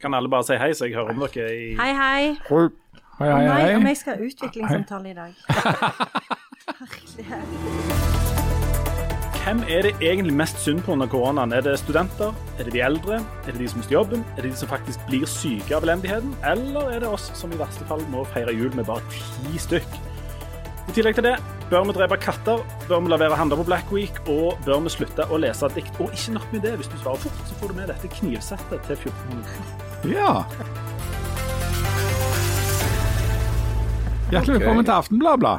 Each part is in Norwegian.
Kan alle bare si hei, så jeg hører om dere i Hei, hei. Hei, hei, Nei, om jeg skal ha utviklingssamtale i dag. Herlighet. Hvem er det egentlig mest synd på under koronaen? Er det studenter? Er det de eldre? Er det de som mister jobben? Er det de som faktisk blir syke av elendigheten? Eller er det oss som i verste fall må feire jul med bare ti stykk? I tillegg til det, bør vi drepe katter? Bør vi la være å handle på Black Week? Og bør vi slutte å lese dikt? Og ikke nok med det, hvis du svarer fort, så får du med dette knivsettet til 1400. Ja. Hjertelig velkommen til Aftenbladet.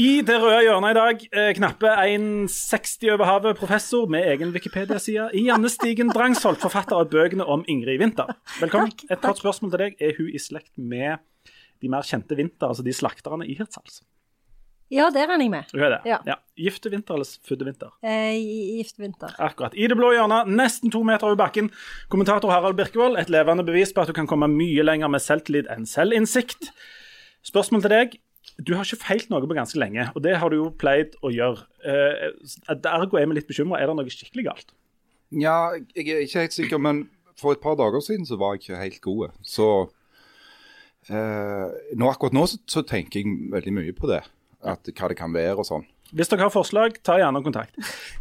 I det røde hjørnet i dag, eh, knappe 1,60 over havet, professor med egen Wikipedia-side. I Janne Stigen Drangsholt, forfatter av bøkene om Ingrid Winther. Velkommen. Takk, Et kort spørsmål til deg. Er hun i slekt med de mer kjente Winther, altså de slakterne i Hirtshals? Ja, det regner jeg med. Hun er det? Ja. Gifte vinter eller fudde vinter? Eh, gift vinter. Akkurat. I det blå hjørnet, nesten to meter over bakken, kommentator Harald Birkevold. Et levende bevis på at du kan komme mye lenger med selvtillit enn selvinnsikt. Spørsmål til deg. Du har ikke feilt noe på ganske lenge, og det har du jo pleid å gjøre. Eh, ergo er vi litt bekymra. Er det noe skikkelig galt? Ja, jeg er ikke helt sikker, men for et par dager siden så var jeg ikke helt god. Så eh, nå, akkurat nå så, så tenker jeg veldig mye på det. At, hva det kan være og sånn. Hvis dere har forslag, ta gjerne kontakt.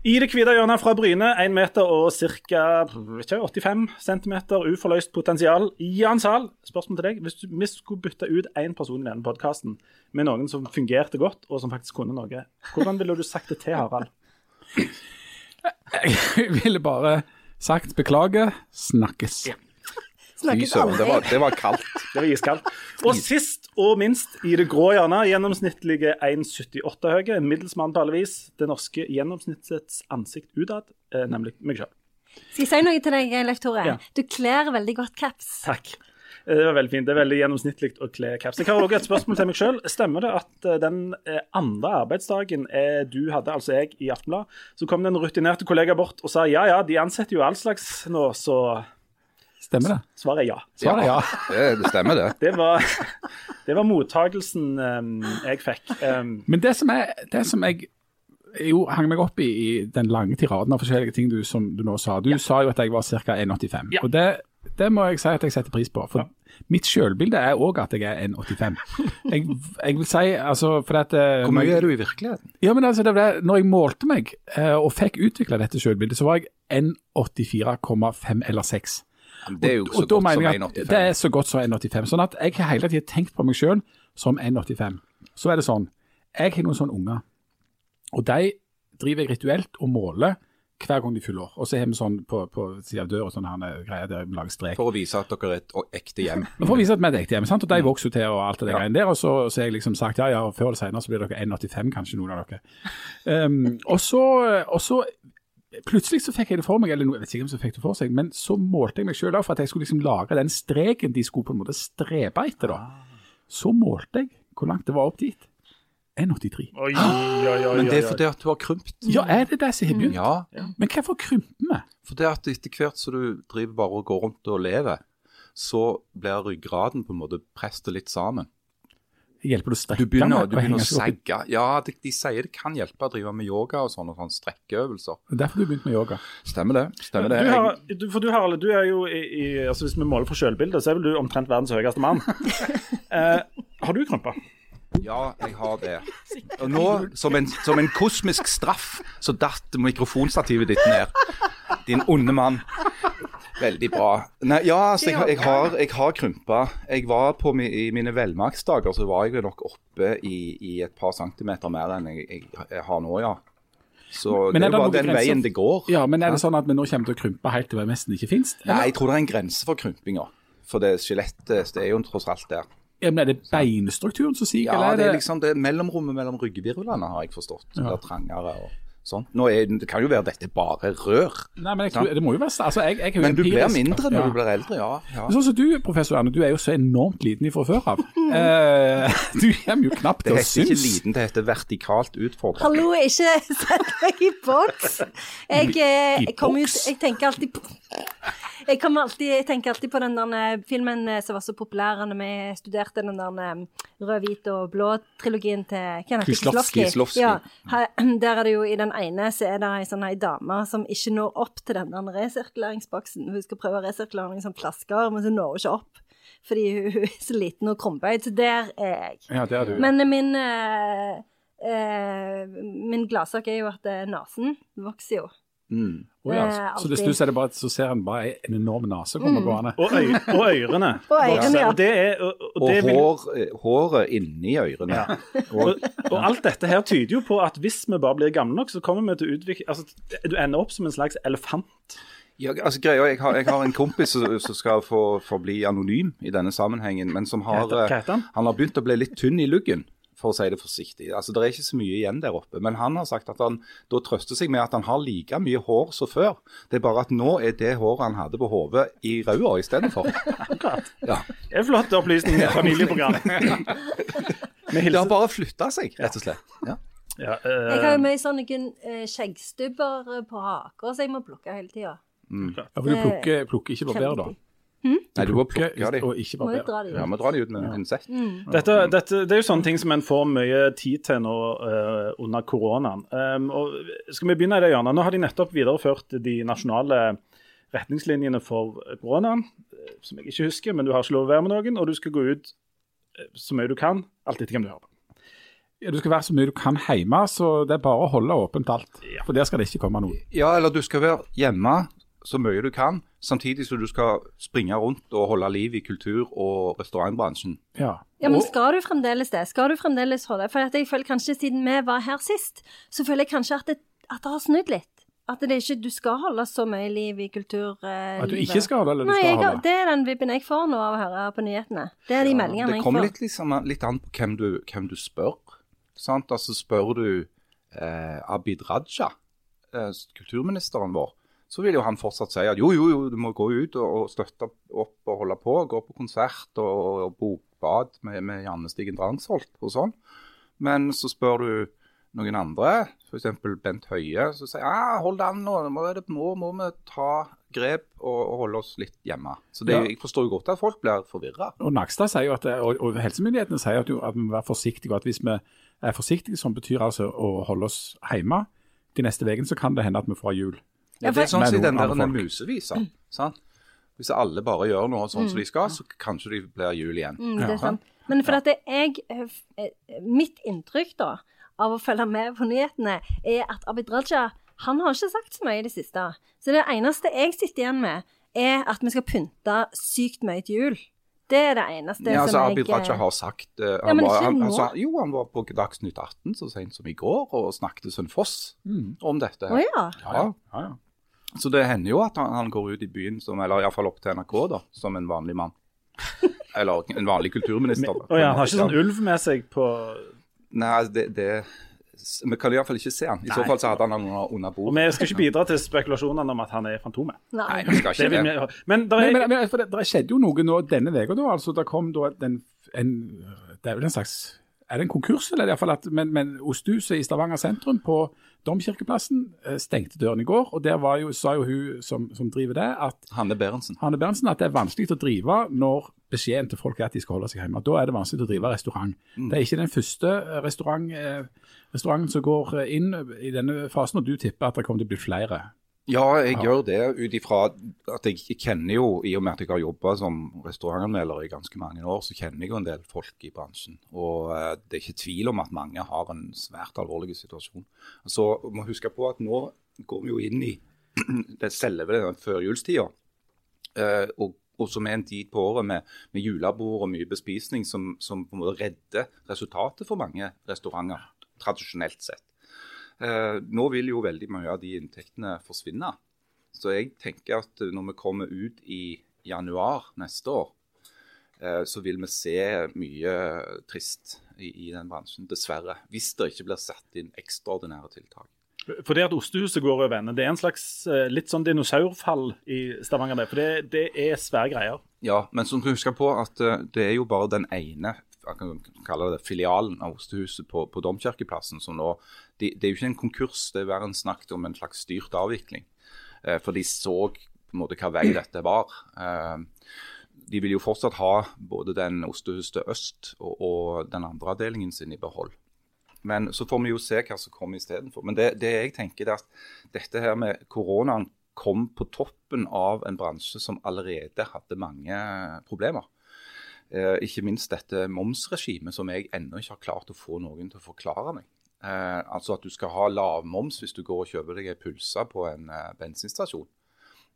I det hvite hjørnet fra Bryne, 1 meter og ca. 85 cm uforløst potensial. Jan Zahl, spørsmål til deg. Hvis du vi skulle bytte ut én person i denne podkasten med noen som fungerte godt, og som faktisk kunne noe, hvordan ville du sagt det til, Harald? Jeg ville bare sagt beklager, snakkes. Fy søren, det, var- det var kaldt. Det var iskaldt. Og sist og minst i det grå hjørnet, gjennomsnittlige 1,78 høye, middels mann på alle vis, det norske gjennomsnittets ansikt utad, eh, nemlig meg sjøl. Skal jeg si noe til deg, Leif Tore? Ja. Du kler veldig godt caps. Takk. Eh, Det var veldig fint. Det er veldig gjennomsnittlig å kle caps. Jeg har også et spørsmål til meg sjøl. Stemmer det at eh, den andre arbeidsdagen du hadde, altså jeg, i Aftenblad, så kom det en rutinerte kollega bort og sa ja ja, de ansetter jo all slags nå, så Stemmer det? svaret er ja. Svaret er ja. Det, det stemmer, det. Det var, det var mottagelsen um, jeg fikk. Um, Men det som, er, det som jeg jo hang meg opp i, i den lange tiraden av forskjellige ting du, som du nå sa. Du sa jo at jeg var ca. 1,85. Ja. Og det, det må jeg si at jeg setter pris på. For mitt sjølbilde er òg at jeg er 1,85. Jeg, jeg vil si altså for at, eh, Hvor mye er du i virkeligheten? Ja, men altså, det var det, når jeg målte meg eh, og fikk utvikla dette sjølbildet, så var jeg 1,84,5 eller 6. Det er jo så og og godt som mener jeg at 1,85. Det er så godt som 1,85. Sånn at jeg har hele tiden tenkt på meg selv som 1,85. Så er det sånn, jeg har noen sånne unger, og de driver jeg rituelt og måler hver gang de fyller år. Og så har vi sånn på, på siden av døra sånn greier der vi lager strek. For å vise at dere er et ekte hjem. For å vise at vi er et ekte hjem, sant? og de vokser jo til og alt det der Ja. greiene der. Og så, så har jeg liksom sagt ja, ja, før eller senere så blir dere 1,85 kanskje, noen av dere. Um, og så plutselig så fikk jeg det for meg, eller noe, jeg vet ikke hvem som fikk det for seg, men så målte jeg meg selv for at jeg skulle liksom lage den streken de skulle på en måte strebe etter. da. Så målte jeg hvor langt det var opp dit. 1,83. oi, oi, oi, Men det er fordi at du har krymt. Ja, er det det som har begynt? Ja, Men hvorfor krymper vi? for det at etter hvert som du driver bare og går rundt og lever, så blir ryggraden på en måte presset litt sammen. Hjelper det å strekke Du begynner, du begynner å segge. Ja, de, de sier det kan hjelpe å drive med yoga og sånne, sånne strekkeøvelser. Derfor du begynt med yoga. Stemmer det. stemmer det. Du har, du, for du, Harald, du er jo i, i altså Hvis vi måler for sjølbildet, så er vel du omtrent verdens høyeste mann. Eh, har du krympa? Ja, jeg har det. Og nå, som en, som en kosmisk straff, så datt mikrofonstativet ditt ned. Din onde mann. Veldig bra. Nei, ja, altså, jeg, har- jeg, har, jeg har krympa. Jeg var på I mine velmaktsdager så var jeg nok oppe i, i et par centimeter mer enn jeg, jeg, jeg har nå, ja. Så Men det er er det jo bare den grenser- veien det går. Ja, men er det sånn at vi nå kommer til å krympe helt til det nesten ikke finnes? Nei, jeg tror det er en grense for krympinga. For det skjelettet det er jo tross alt der. Ja, men er det beinstrukturen som siger, Ja, eller det det er liksom det mellomrommet mellom ryggvirvlene, har jeg forstått. Ja. Det er trangere og sånn. Nå er, det kan jo være dette bare rør. Nei, men jeg tror, det må jo være altså, jeg, jeg Men du blir mindre når Ja. du blir eldre, ja. ja. Sånn som du, professor Erne, du er jo så enormt liten fra før av. Eh, du kommer jo knapt til å synes. Det heter ikke liten, det heter vertikalt utfordrende. Hallo, ikke sett meg i boks. Jeg, eh, jeg, kommer jo, jeg tenker alltid på jeg, alltid, jeg tenker alltid på den der eh, filmen eh, som var så populær da vi studerte den der rød, hvit og blå-trilogien til Kenneth. Kieslowski. Ja, der er det jo i den den ene så er det ei sånn ei dame som ikke når opp til den der resirkuleringsboksen. Hun skal prøve å resirkulere noen sånne flasker, men så når hun ikke opp. Fordi hun er så liten og krumbøyd. Så der er jeg. Ja, det er du. Men min eh, eh, Min gladsak er jo at eh, nesen vokser jo. Mm. Oh, ja, eh, så hvis du ser er det bare, så ser en bare en enorm nese komme gående. Og, øy, og ørene. Og ørene, ja. Det er, og, det vil, hår, eh, håret inni ørene. og, og alt dette her tyder jo på at hvis vi bare blir gamle nok, så kommer vi til å utvikle altså, Du ender opp som en slags elefant. Ja, altså greia, jeg, har, jeg har en kompis som som skal få forbli anonym i denne sammenhengen, men som har, han? han har begynt å bli litt tynn i luggen, for å si det forsiktig. Altså, Det er ikke så mye igjen der oppe. Men han har sagt at han da trøster seg med at han har like mye hår som før. Det er bare at nå er det håret han hadde på hodet, i ræva istedenfor. Akkurat. Ja. Det er flott opplysning i et familieprogram. Det har bare flytta seg, rett og slett. Ja. ja, Jeg har eh, jo mye sånne eh, skjeggstubber eh, på haka, så jeg må plukke hele tida. Ja, for du plukker, plukker ikke barber, da. Nei, du må plukke de. og ikke Må dra de Ja, må dra de ut med en pinsett. dette, dette, det er jo sånne ting som en får mye tid til nå uh, under koronaen. Um, og skal vi begynne i det hjørnet? Nå har de nettopp videreført de nasjonale retningslinjene for koronaen, eh, som jeg ikke husker, men du har ikke lov å være med noen, og du skal gå ut eh, så mye du kan, alt etter hvem du hører på. Du skal være så mye du kan hjemme, så det er bare å holde åpent alt. For der skal det ikke komme noen. Ja, eller du skal være hjemme så mye du kan, samtidig som du skal springe rundt og holde liv i kultur- og restaurantbransjen. Ja. Ja, men skal du fremdeles det? Skal du fremdeles holde For at jeg føler kanskje siden vi var her sist, så føler jeg kanskje at det, at det har snudd litt. At det ikke, du skal holde så mye liv i kulturlivet. At du ikke skal holde, eller du Nei, skal jeg, holde. det er den vibben jeg får nå av å høre på nyhetene. Det er de meldingene Det jeg kommer får. litt, liksom, litt an på hvem du, hvem du spør. Sant? Altså Spør du eh, Abid Raja, eh, kulturministeren vår, så vil jo han fortsatt si at jo, jo, jo, du må gå ut og, og støtte opp og holde på. Gå på konsert og, og bokbad med, med Janne Stigen Drangsholt og sånn. Men så spør du noen andre, f.eks. Bent Høie, så sier ah, hold an nå, må, må, må vi ta grep og, og holde oss litt hjemme. Så det, Ja. jeg forstår jo godt at folk blir forvirra. Og Nakstad sier jo at, og, og helsemyndighetene sier at, at vi må være forsiktige, og at hvis vi er forsiktige, som betyr altså å holde oss hjemme de neste ukene, så kan det hende at vi får jul. Ja, det er sånn som i den der musevisa. sant? Hvis alle bare gjør noe sånn som de skal, så kanskje de blir jul igjen. Mm, det er sant. Men for at det jeg, eh, mitt inntrykk da, av å følge med på nyhetene, er at Abid Raja han har ikke sagt så mye i det siste. Så det eneste jeg sitter igjen med, er at vi skal pynte sykt mye til jul. Det er det eneste Ja, altså som Abid jeg Raja har sagt Ja, han var, han, altså, Jo, han var på Dagsnytt 18 så sent som i går og snakket til Sønn Foss om dette. Å her. ja. Ja. Ja, ja. Så det hender jo at han, han går ut i byen, som, eller iallfall opp til NRK, da, som en vanlig mann. Eller en vanlig kulturminister. Men, Og ja, han har ikke sånn ulv med seg på Nei, det, det Vi kan iallfall ikke se han. I så fall så hadde han noe under, bordet. Og vi skal ikke bidra til spekulasjonene om at han er Fantomet. Nei. Nei, vi skal ikke det. men der er, men, men for det, skjedde jo noe nå denne uka, da, altså. Det kom da den, en Det er vel en slags Er det en konkurs, eller? i hvert fall at, men, men Osthuset i Stavanger sentrum på Domkirkeplassen eh, stengte døren i går. Og der var jo, sa jo hun som, som driver det, at Hanne Berentsen. Hanne Berntsen, at det er vanskelig å drive når beskjeden til folk er at de skal holde seg hjemme. Da er det vanskelig å drive restaurant. Det er ikke den første eh, restaurant, eh, restauranten som går eh, inn i denne fasen, og du tipper at det kommer til å bli flere. Ja, jeg gjør det ut ifra at jeg kjenner jo, i og med at jeg har jobba som restaurantanmelder i ganske mange år, så kjenner jeg jo en del folk i bransjen. Og eh, det er ikke tvil om at mange har en svært alvorlig situasjon. Så må huske på at nå går vi jo inn i det selve førjulstida. Eh, og, og som er en tid på året med, med julebord og mye bespisning som, som på en måte redder resultatet for mange restauranter, tradisjonelt sett. Eh, nå vil jo veldig mye av de inntektene forsvinne. Så jeg tenker at når vi kommer ut i januar neste år, eh, så vil vi se mye trist i, i den bransjen, dessverre. Hvis det ikke blir satt inn ekstraordinære tiltak. For det at Ostehuset går over ende. Det er en slags eh, litt sånn dinosaurfall i Stavanger. For det, det er svære greier. Ja, men som du husker på at det er jo bare den ene jeg kan kalle det filialen av Ostehuset på, på Domkirkeplassen. som nå, de, Det er jo ikke en konkurs, det er verre en snakket om en slags styrt avvikling. Eh, for de så på en måte hva vei dette var. Eh, de vil jo fortsatt ha både den Ostehuset øst og, og den andre avdelingen sin i behold. Men så får vi jo se hva som kommer istedenfor. Men det, det jeg tenker er at dette her med koronaen kom på toppen av en bransje som allerede hadde mange problemer. Eh, ikke minst dette momsregimet som jeg ennå ikke har klart å få noen til å forklare meg. Eh, altså at du skal ha lavmoms hvis du går og kjøper deg en pølse på en eh, bensinstasjon.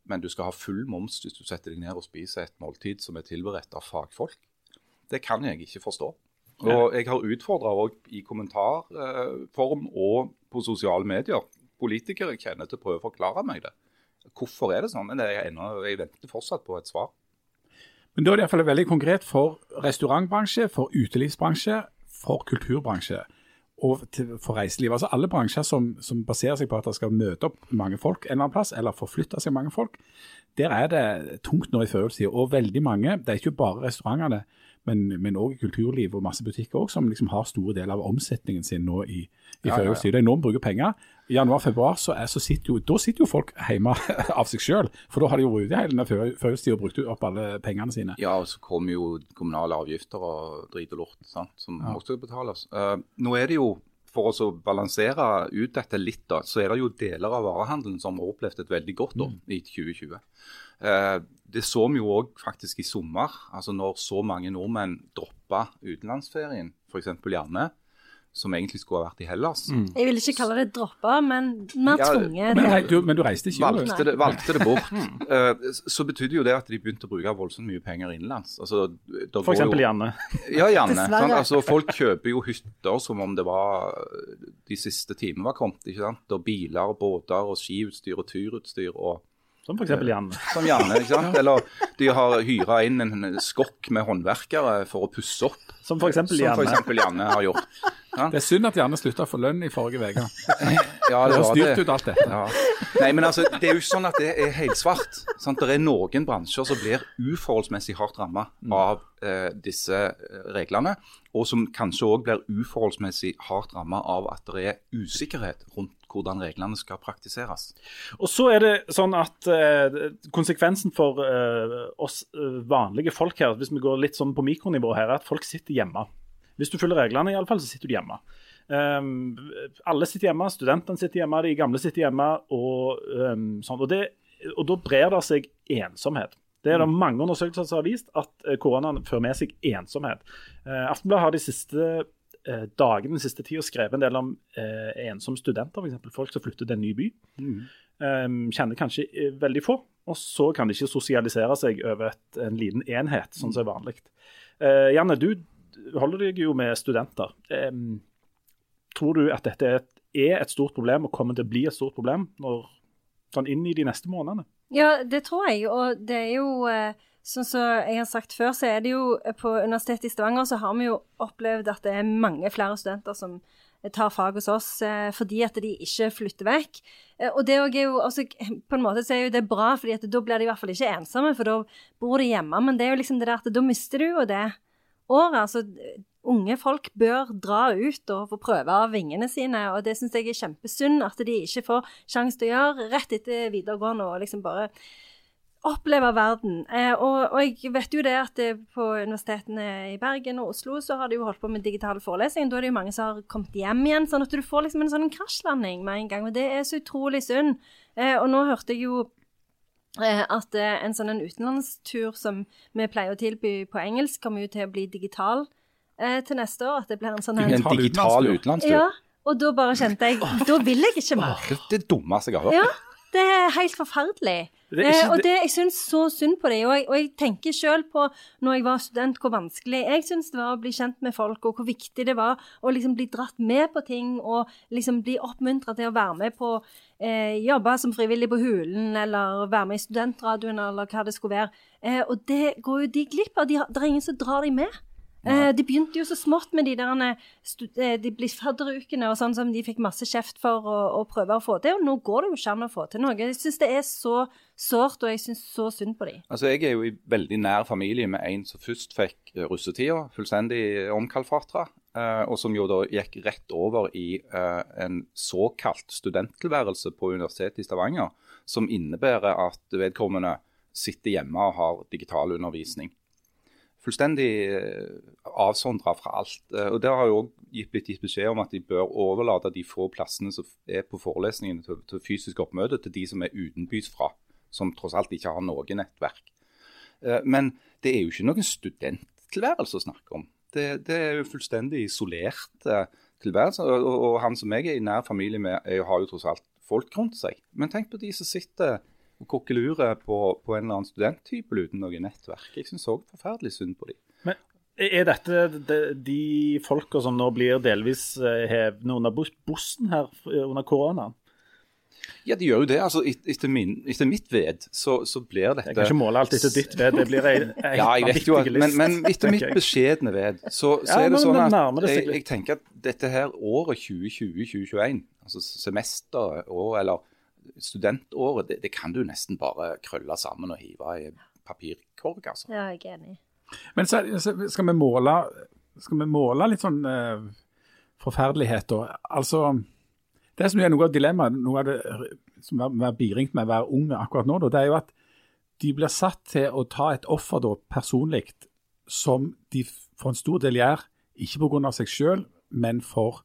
Men du skal ha full moms hvis du setter deg ned og spiser et måltid som er tilberedt av fagfolk. Det kan jeg ikke forstå. Og jeg har utfordra òg i kommentarform og på sosiale medier politikere jeg kjenner til å prøve å forklare meg det. Hvorfor er det sånn? Men jeg, ennå, jeg venter fortsatt på et svar. Men da er det iallfall veldig konkret for restaurantbransje, for utelivsbransje, for kulturbransje og for reiseliv. Altså alle bransjer som, som, baserer seg på at det skal møte opp mange folk en eller annen plass, eller forflytte seg mange folk, der er det tungt nå i førjulstida. Og veldig mange, det er ikke bare restaurantene, men òg kulturliv og masse butikker også, som liksom har store deler av omsetningen sin nå i, i ja, ja, Ja, ja. Noen bruker penger. I januar-februar så, så, sitter jo, da sitter jo folk hjemme av seg selv, for da har de jo vært ute hele førjulstida og brukt opp alle pengene sine. Ja, og så kommer jo kommunale avgifter og drit og lort sant, som også skal betales. Uh, nå er det jo for å balansere ut dette litt, da, så er det jo deler av varehandelen som har opplevd et veldig godt år mm. i 2020. Eh, det så vi jo òg faktisk i sommer, altså når så mange nordmenn droppa utenlandsferien, f.eks. Janne, som egentlig skulle ha vært i Hellas. Mm. Jeg vil ikke kalle det droppa, men mer ja, tvunget. Men, du, men, du, reiste ikke? Valgte det, valgte det bort. uh, så betydde jo det at de begynte å bruke voldsomt mye penger innenlands. Altså, F.eks. Janne. Ja, Janne. Sånn, altså, folk kjøper jo hytter som om det var de siste timene var kommet. ikke sant? Og biler, og båter, og skiutstyr og turutstyr. og som f.eks. Janne. Som Janne, ikke sant? Eller de har hyra inn en skokk med håndverkere for å pusse opp. Som f.eks. Janne. For Janne har gjort. Ja? Det er synd at Janne slutta å få lønn i forrige uke. ja, det har styrt ut alt dette. Ja. Nei, men altså, Det er jo ikke sånn at det er helsvart. Sant? Det er noen bransjer som blir uforholdsmessig hardt rammet mm. av eh, disse eh, reglene, og som kanskje òg blir uforholdsmessig hardt rammet av at det er usikkerhet rundt hvordan reglene skal praktiseres. Og så er det sånn at eh, Konsekvensen for eh, oss eh, vanlige folk her, hvis vi går litt sånn på mikronivå her, er at folk sitter hjemme. Hvis du følger reglene, i alle fall, så sitter du hjemme. Um, alle sitter hjemme, studentene sitter hjemme, de gamle sitter hjemme. Og, um, sånn. og, det, og da brer det seg ensomhet. Det er det mm. mange undersøkelser som har vist at koronaen fører med seg ensomhet. Uh, Aftenbladet har de siste eh, dagene den siste tida skrevet en del om eh, ensomme studenter, f.eks. folk som flytter til en ny by. Mm. Um, kjenner kanskje eh, veldig få, og så kan de ikke sosialisere seg over et, en liten enhet, sånn som er vanlig. Uh, Janne, du holder deg jo med studenter. Um, tror du at dette er et, er et, stort problem og kommer til å bli et stort problem når, sånn inn i de neste månedene? Ja, det tror jeg. Og det er jo uh Sånn som jeg har sagt før, så er det jo på Universitetet i Stavanger så har vi jo opplevd at det er mange flere studenter som tar fag hos oss eh, fordi at de ikke flytter vekk. Eh, og det er jo også, på en måte så er jo det bra, fordi at da blir de i hvert fall ikke ensomme, for da bor de hjemme. Men det er jo liksom det der at da mister du jo det året. Altså, unge folk bør dra ut og få prøve av vingene sine, og det syns jeg er kjempesynd at de ikke får sjanse til å gjøre rett etter videregående og liksom bare oppleve verden. Eh, og, og, jeg vet jo det at det på universitetene i Bergen og Oslo så har de jo holdt på med digitale forelesninger. Da er det jo mange som har kommet hjem igjen, sånn at du får liksom en sånn krasjlanding med en gang. Og det er så utrolig synd. Eh, og nå hørte jeg jo eh, at eh, en sånn en utenlandstur som vi pleier å tilby på engelsk, kommer jo til å bli digital eh, til neste år. At det blir en sånn en, en digital utenlandstur? Ja. Og da bare kjente jeg Da vil jeg ikke mer. Det er det dummeste jeg har hørt. Ja. Det er helt forferdelig. Det ikke, eh, og det, jeg syns så synd på dem. Og, og, jeg tenker sjøl på, når jeg var student, hvor vanskelig jeg syns det var å bli kjent med folk, og hvor viktig det var å liksom bli dratt med på ting, og liksom bli oppmuntra til å være med på eh, jobbe som frivillig på Hulen, eller være med i studentradioen, eller hva det skulle være. Eh, og det går jo de glipp av. De, det er ingen som drar dem med. Eh, de begynte jo så smått med de der eh, de blir fadderukene og sånn som de fikk masse kjeft for å, å, prøve å få til. Og nå går det jo ikke an å få til noe. Jeg syns det er så sårt, og jeg syns så synd på dem. Altså, jeg er jo i veldig nær familie med en som først fikk eh, russetida fullstendig omkalfatra. Eh, og som jo da gikk rett over i eh, en såkalt studenttilværelse på Universitetet i Stavanger. Som innebærer at vedkommende sitter hjemme og har digital undervisning fullstendig uh, avsondra fra alt. Uh, og Der har jo også blitt gitt beskjed om at de bør overlate de få plassene som er på forelesningene til, til fysisk oppmøte, til de som er utenbys fra, som tross alt ikke har noe nettverk. Uh, men det er jo ikke noen studenttilværelse å snakke om. Det, det er jo fullstendig isolert tilværelse. Og, og, og, han som jeg er i nær familie med, jeg har jo tross alt folk rundt seg. Men tenk på de som sitter og kokkelurer på, på en eller annen studenthybel uten noe nettverk. Jeg syns òg forferdelig synd på dem. Men er dette de, de folka som nå blir delvis hevende under bussen her under koronaen? Ja, de gjør jo det. altså Etter, min, etter mitt ved så, så, blir dette Jeg kan ikke måle alt etter ditt ved. Det blir ei, ei ja, jeg vet jo, at, men, men, etter mitt beskjedne ved, så, så ja, er det sånn at jeg, jeg, tenker at dette her året 2020-2021, altså semester og, eller studentåret, det, det, kan du nesten bare krølle sammen og hive i papirkorg. altså. Ja, jeg er enig. Men så, skal vi måle, skal vi måle litt sånn uh, forferdelighet, da? Altså, det som er noe av dilemmaet, noe av det som er biringt med å være ung akkurat nå, da, det er jo at de blir satt til å ta et offer da, personlig, som de for en stor del gjør, ikke pga. seg selv, men for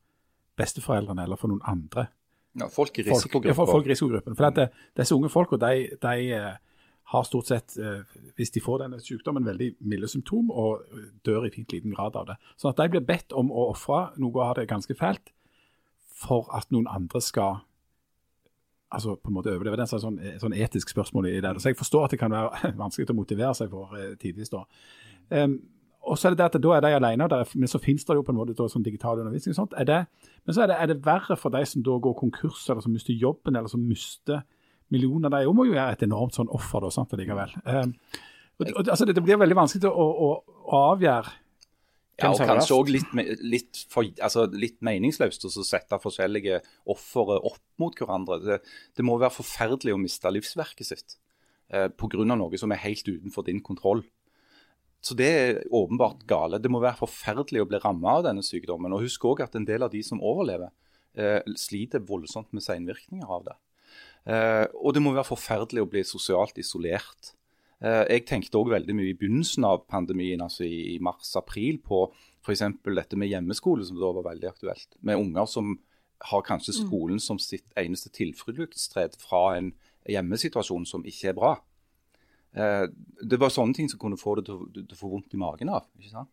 besteforeldrene eller for noen andre. Ja, folk i risikogruppen. For, folk i risikogruppen. For dette, disse unge folka de, de, eh, har stort sett, eh, hvis de får denne sykdommen, veldig milde symptom og dør i fint liten grad av det. Sånn at de blir bedt om å ofre noe av det ganske fælt for at noen andre skal altså på en måte overleve. Det er et sånn, sånn, etisk spørsmål i det. Så jeg forstår at det kan være vanskelig å motivere seg for eh, tidvis. da. Um, og så er det det at da er de alene, men så finnes det jo på en måte da, sånn digital undervisning. og sånt. Er det, men så er det, er det, verre for de som da går konkurs, eller som mister jobben, eller som mister millioner. De må jo gjøre et enormt sånn offer da, sant, likevel. Um, og, og, altså, det, det, blir veldig vanskelig å, å, å avgjøre ja, og kanskje òg litt, litt, altså litt, meningsløst å sette forskjellige ofre opp mot hverandre. Det, det, må være forferdelig å miste livsverket sitt eh, pga. noe som er helt utenfor din kontroll. Så det er åpenbart gale. Det må være forferdelig å bli rammet av denne sykdommen. Og Husk òg at en del av de som overlever, eh, sliter voldsomt med senvirkninger av det. Eh, og det må være forferdelig å bli sosialt isolert. Eh, jeg tenkte òg veldig mye i begynnelsen av pandemien, altså i, i mars-april, på f.eks. dette med hjemmeskole, som da var veldig aktuelt. Med unger som har kanskje mm. skolen som sitt eneste tilfluktssted fra en hjemmesituasjon som ikke er bra. Eh, det var sånne ting som kunne få det til, å få vondt i magen av. ikke sant?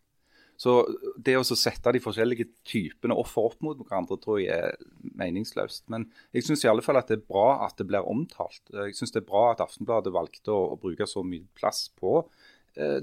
Så det å sette de forskjellige typene offer opp mot hverandre tror jeg er meningsløst. Men jeg syns at det er bra at det blir omtalt. Jeg syns det er bra at Aftenbladet valgte å, å bruke så mye plass på Eh,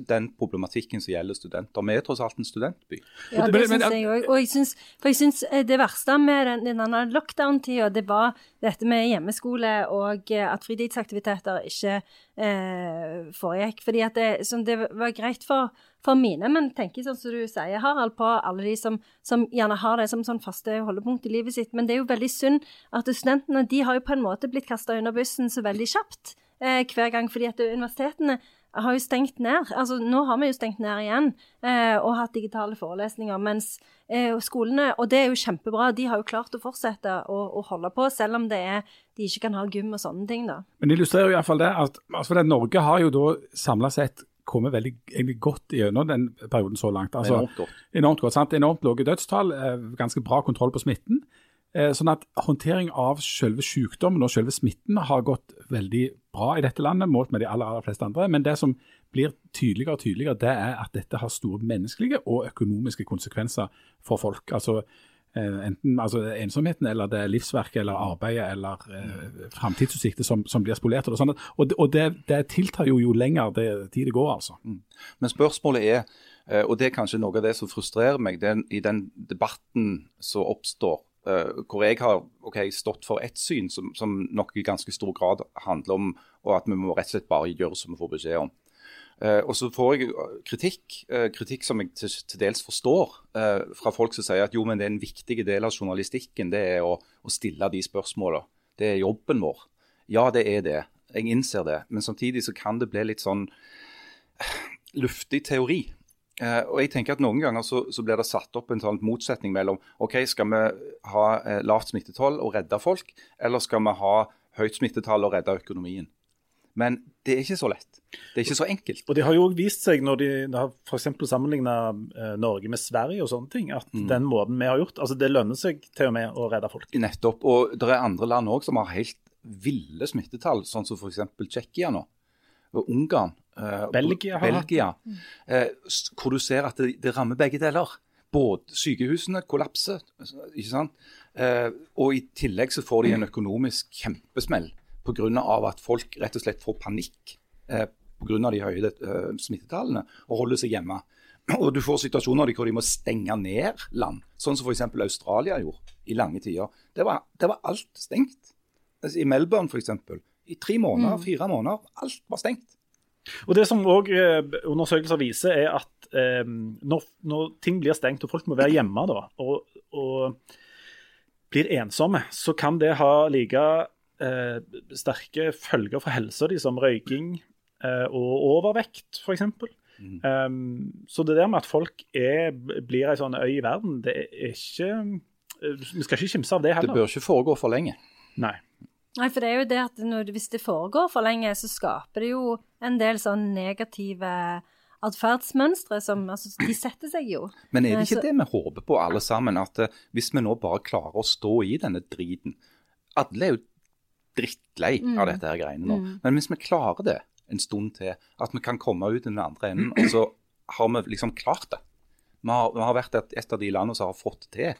den problematikken som gjelder studenter. Vi er tross alt en studentby. Ja, det syns jeg òg. Og jeg syns, for jeg syns eh, det verste med den, denne lockdown-tida, det var dette med hjemmeskole og eh, at fritidsaktiviteter ikke eh, foregikk. Fordi at det, det var greit for, for, mine, men tenker sånn som du sier, Harald, på alle de som, som gjerne har det som sånn faste holdepunkt i livet sitt. Men det er jo veldig synd at studentene de har jo på en måte blitt kasta under bussen så veldig kjapt eh, hver gang. fordi at universitetene har jo stengt ned. Altså, nå har vi jo stengt ned igjen eh, og hatt digitale forelesninger. Mens eh, skolene, og det er jo kjempebra, de har jo klart å fortsette å, å holde på, selv om det er, de ikke kan ha gym og sånne ting. da. Men det illustrerer jo iallfall det at altså det, Norge har jo da samla sett kommet veldig egentlig godt gjennom den perioden så langt. Altså, enormt godt. Enormt godt, sant? Enormt lave dødstall, eh, ganske bra kontroll på smitten. Eh, sånn at Håndtering av selve sykdommen og selve smitten har gått veldig bra i dette landet, målt med de aller, aller fleste andre. Men det som blir tydeligere og tydeligere, det er at dette har store menneskelige og økonomiske konsekvenser for folk. Altså eh, Enten altså, ensomheten, eller det er livsverket, eller arbeidet, eller eh, framtidsutsikter som, som, blir spolert. Og, sånn. og, og det, det, tiltar jo jo lenger det, tid det går, altså. Mm. Men spørsmålet er, eh, og det er kanskje noe av det som frustrerer meg, den, i den debatten som oppstår Uh, hvor jeg har okay, stått for ett syn som, som, nok i ganske stor grad handler om at vi må rett og slett bare gjøre som vi får beskjed om. Uh, og så får jeg eh, kritikk, uh, kritikk som jeg til, til dels forstår, fra folk som sier at jo, men det er en viktig del av journalistikken det er å, å stille de spørsmålene. Det er jobben vår. Ja, det er det. Jeg innser det. Men samtidig så kan det bli litt sånn luftig teori. Eh, og jeg tenker at Noen ganger så, så, blir det satt opp en sånn motsetning mellom ok, skal vi ha eh, lavt smittetall og redde folk, eller skal vi ha høyt smittetall og redde økonomien. Men det er ikke så lett. Det er ikke så enkelt. Og det har jo også vist seg, når de har f.eks. sammenligna eh, Norge med Sverige og sånne ting, at den måten vi har gjort altså Det lønner seg til og med å redde folk. Nettopp. Og det er andre land òg som har helt ville smittetall, sånn som f.eks. Tsjekkia nå. Og Ungarn. Eh, Belgia har Belgia, eh, s- hvor du ser at det, det rammer begge deler. Både sykehusene kollapser, ikke sant? Eh, og i tillegg så får de en økonomisk kjempesmell pga. at folk rett og slett får panikk eh, pga. de høye eh, smittetallene og holder seg hjemme. Og du får situasjoner hvor de må stenge ned land, sånn som f.eks. Australia gjorde i lange tider. Det var, det var alt stengt. Altså, I Melbourne f.eks. I tre måneder, fire måneder, alt var stengt. Og Det som òg undersøkelser viser, er at eh, når, når ting blir stengt og folk må være hjemme da, og, og blir ensomme, så kan det ha like eh, sterke følger for helsa di som røyking eh, og overvekt, f.eks. Mm. Um, så det der med at folk er, blir ei sånn øy i verden, det er ikke eh, Vi skal ikke kimse av det heller. Det bør ikke foregå for lenge. Nei. Nei, for det er jo det at når, hvis det foregår for lenge, så skaper det jo en del sånn negative atferdsmønstre som Altså, de setter seg jo. Men er det ikke så- det vi håper på alle sammen? At uh, hvis vi nå bare klarer å stå i denne driten Alle er jo drittlei Mm. av dette her greiene nå. Men hvis vi klarer det en stund til, at vi kan komme ut i den andre enden, og så har vi liksom klart det. Vi har, vi har vært et, et av de landene som har fått det til.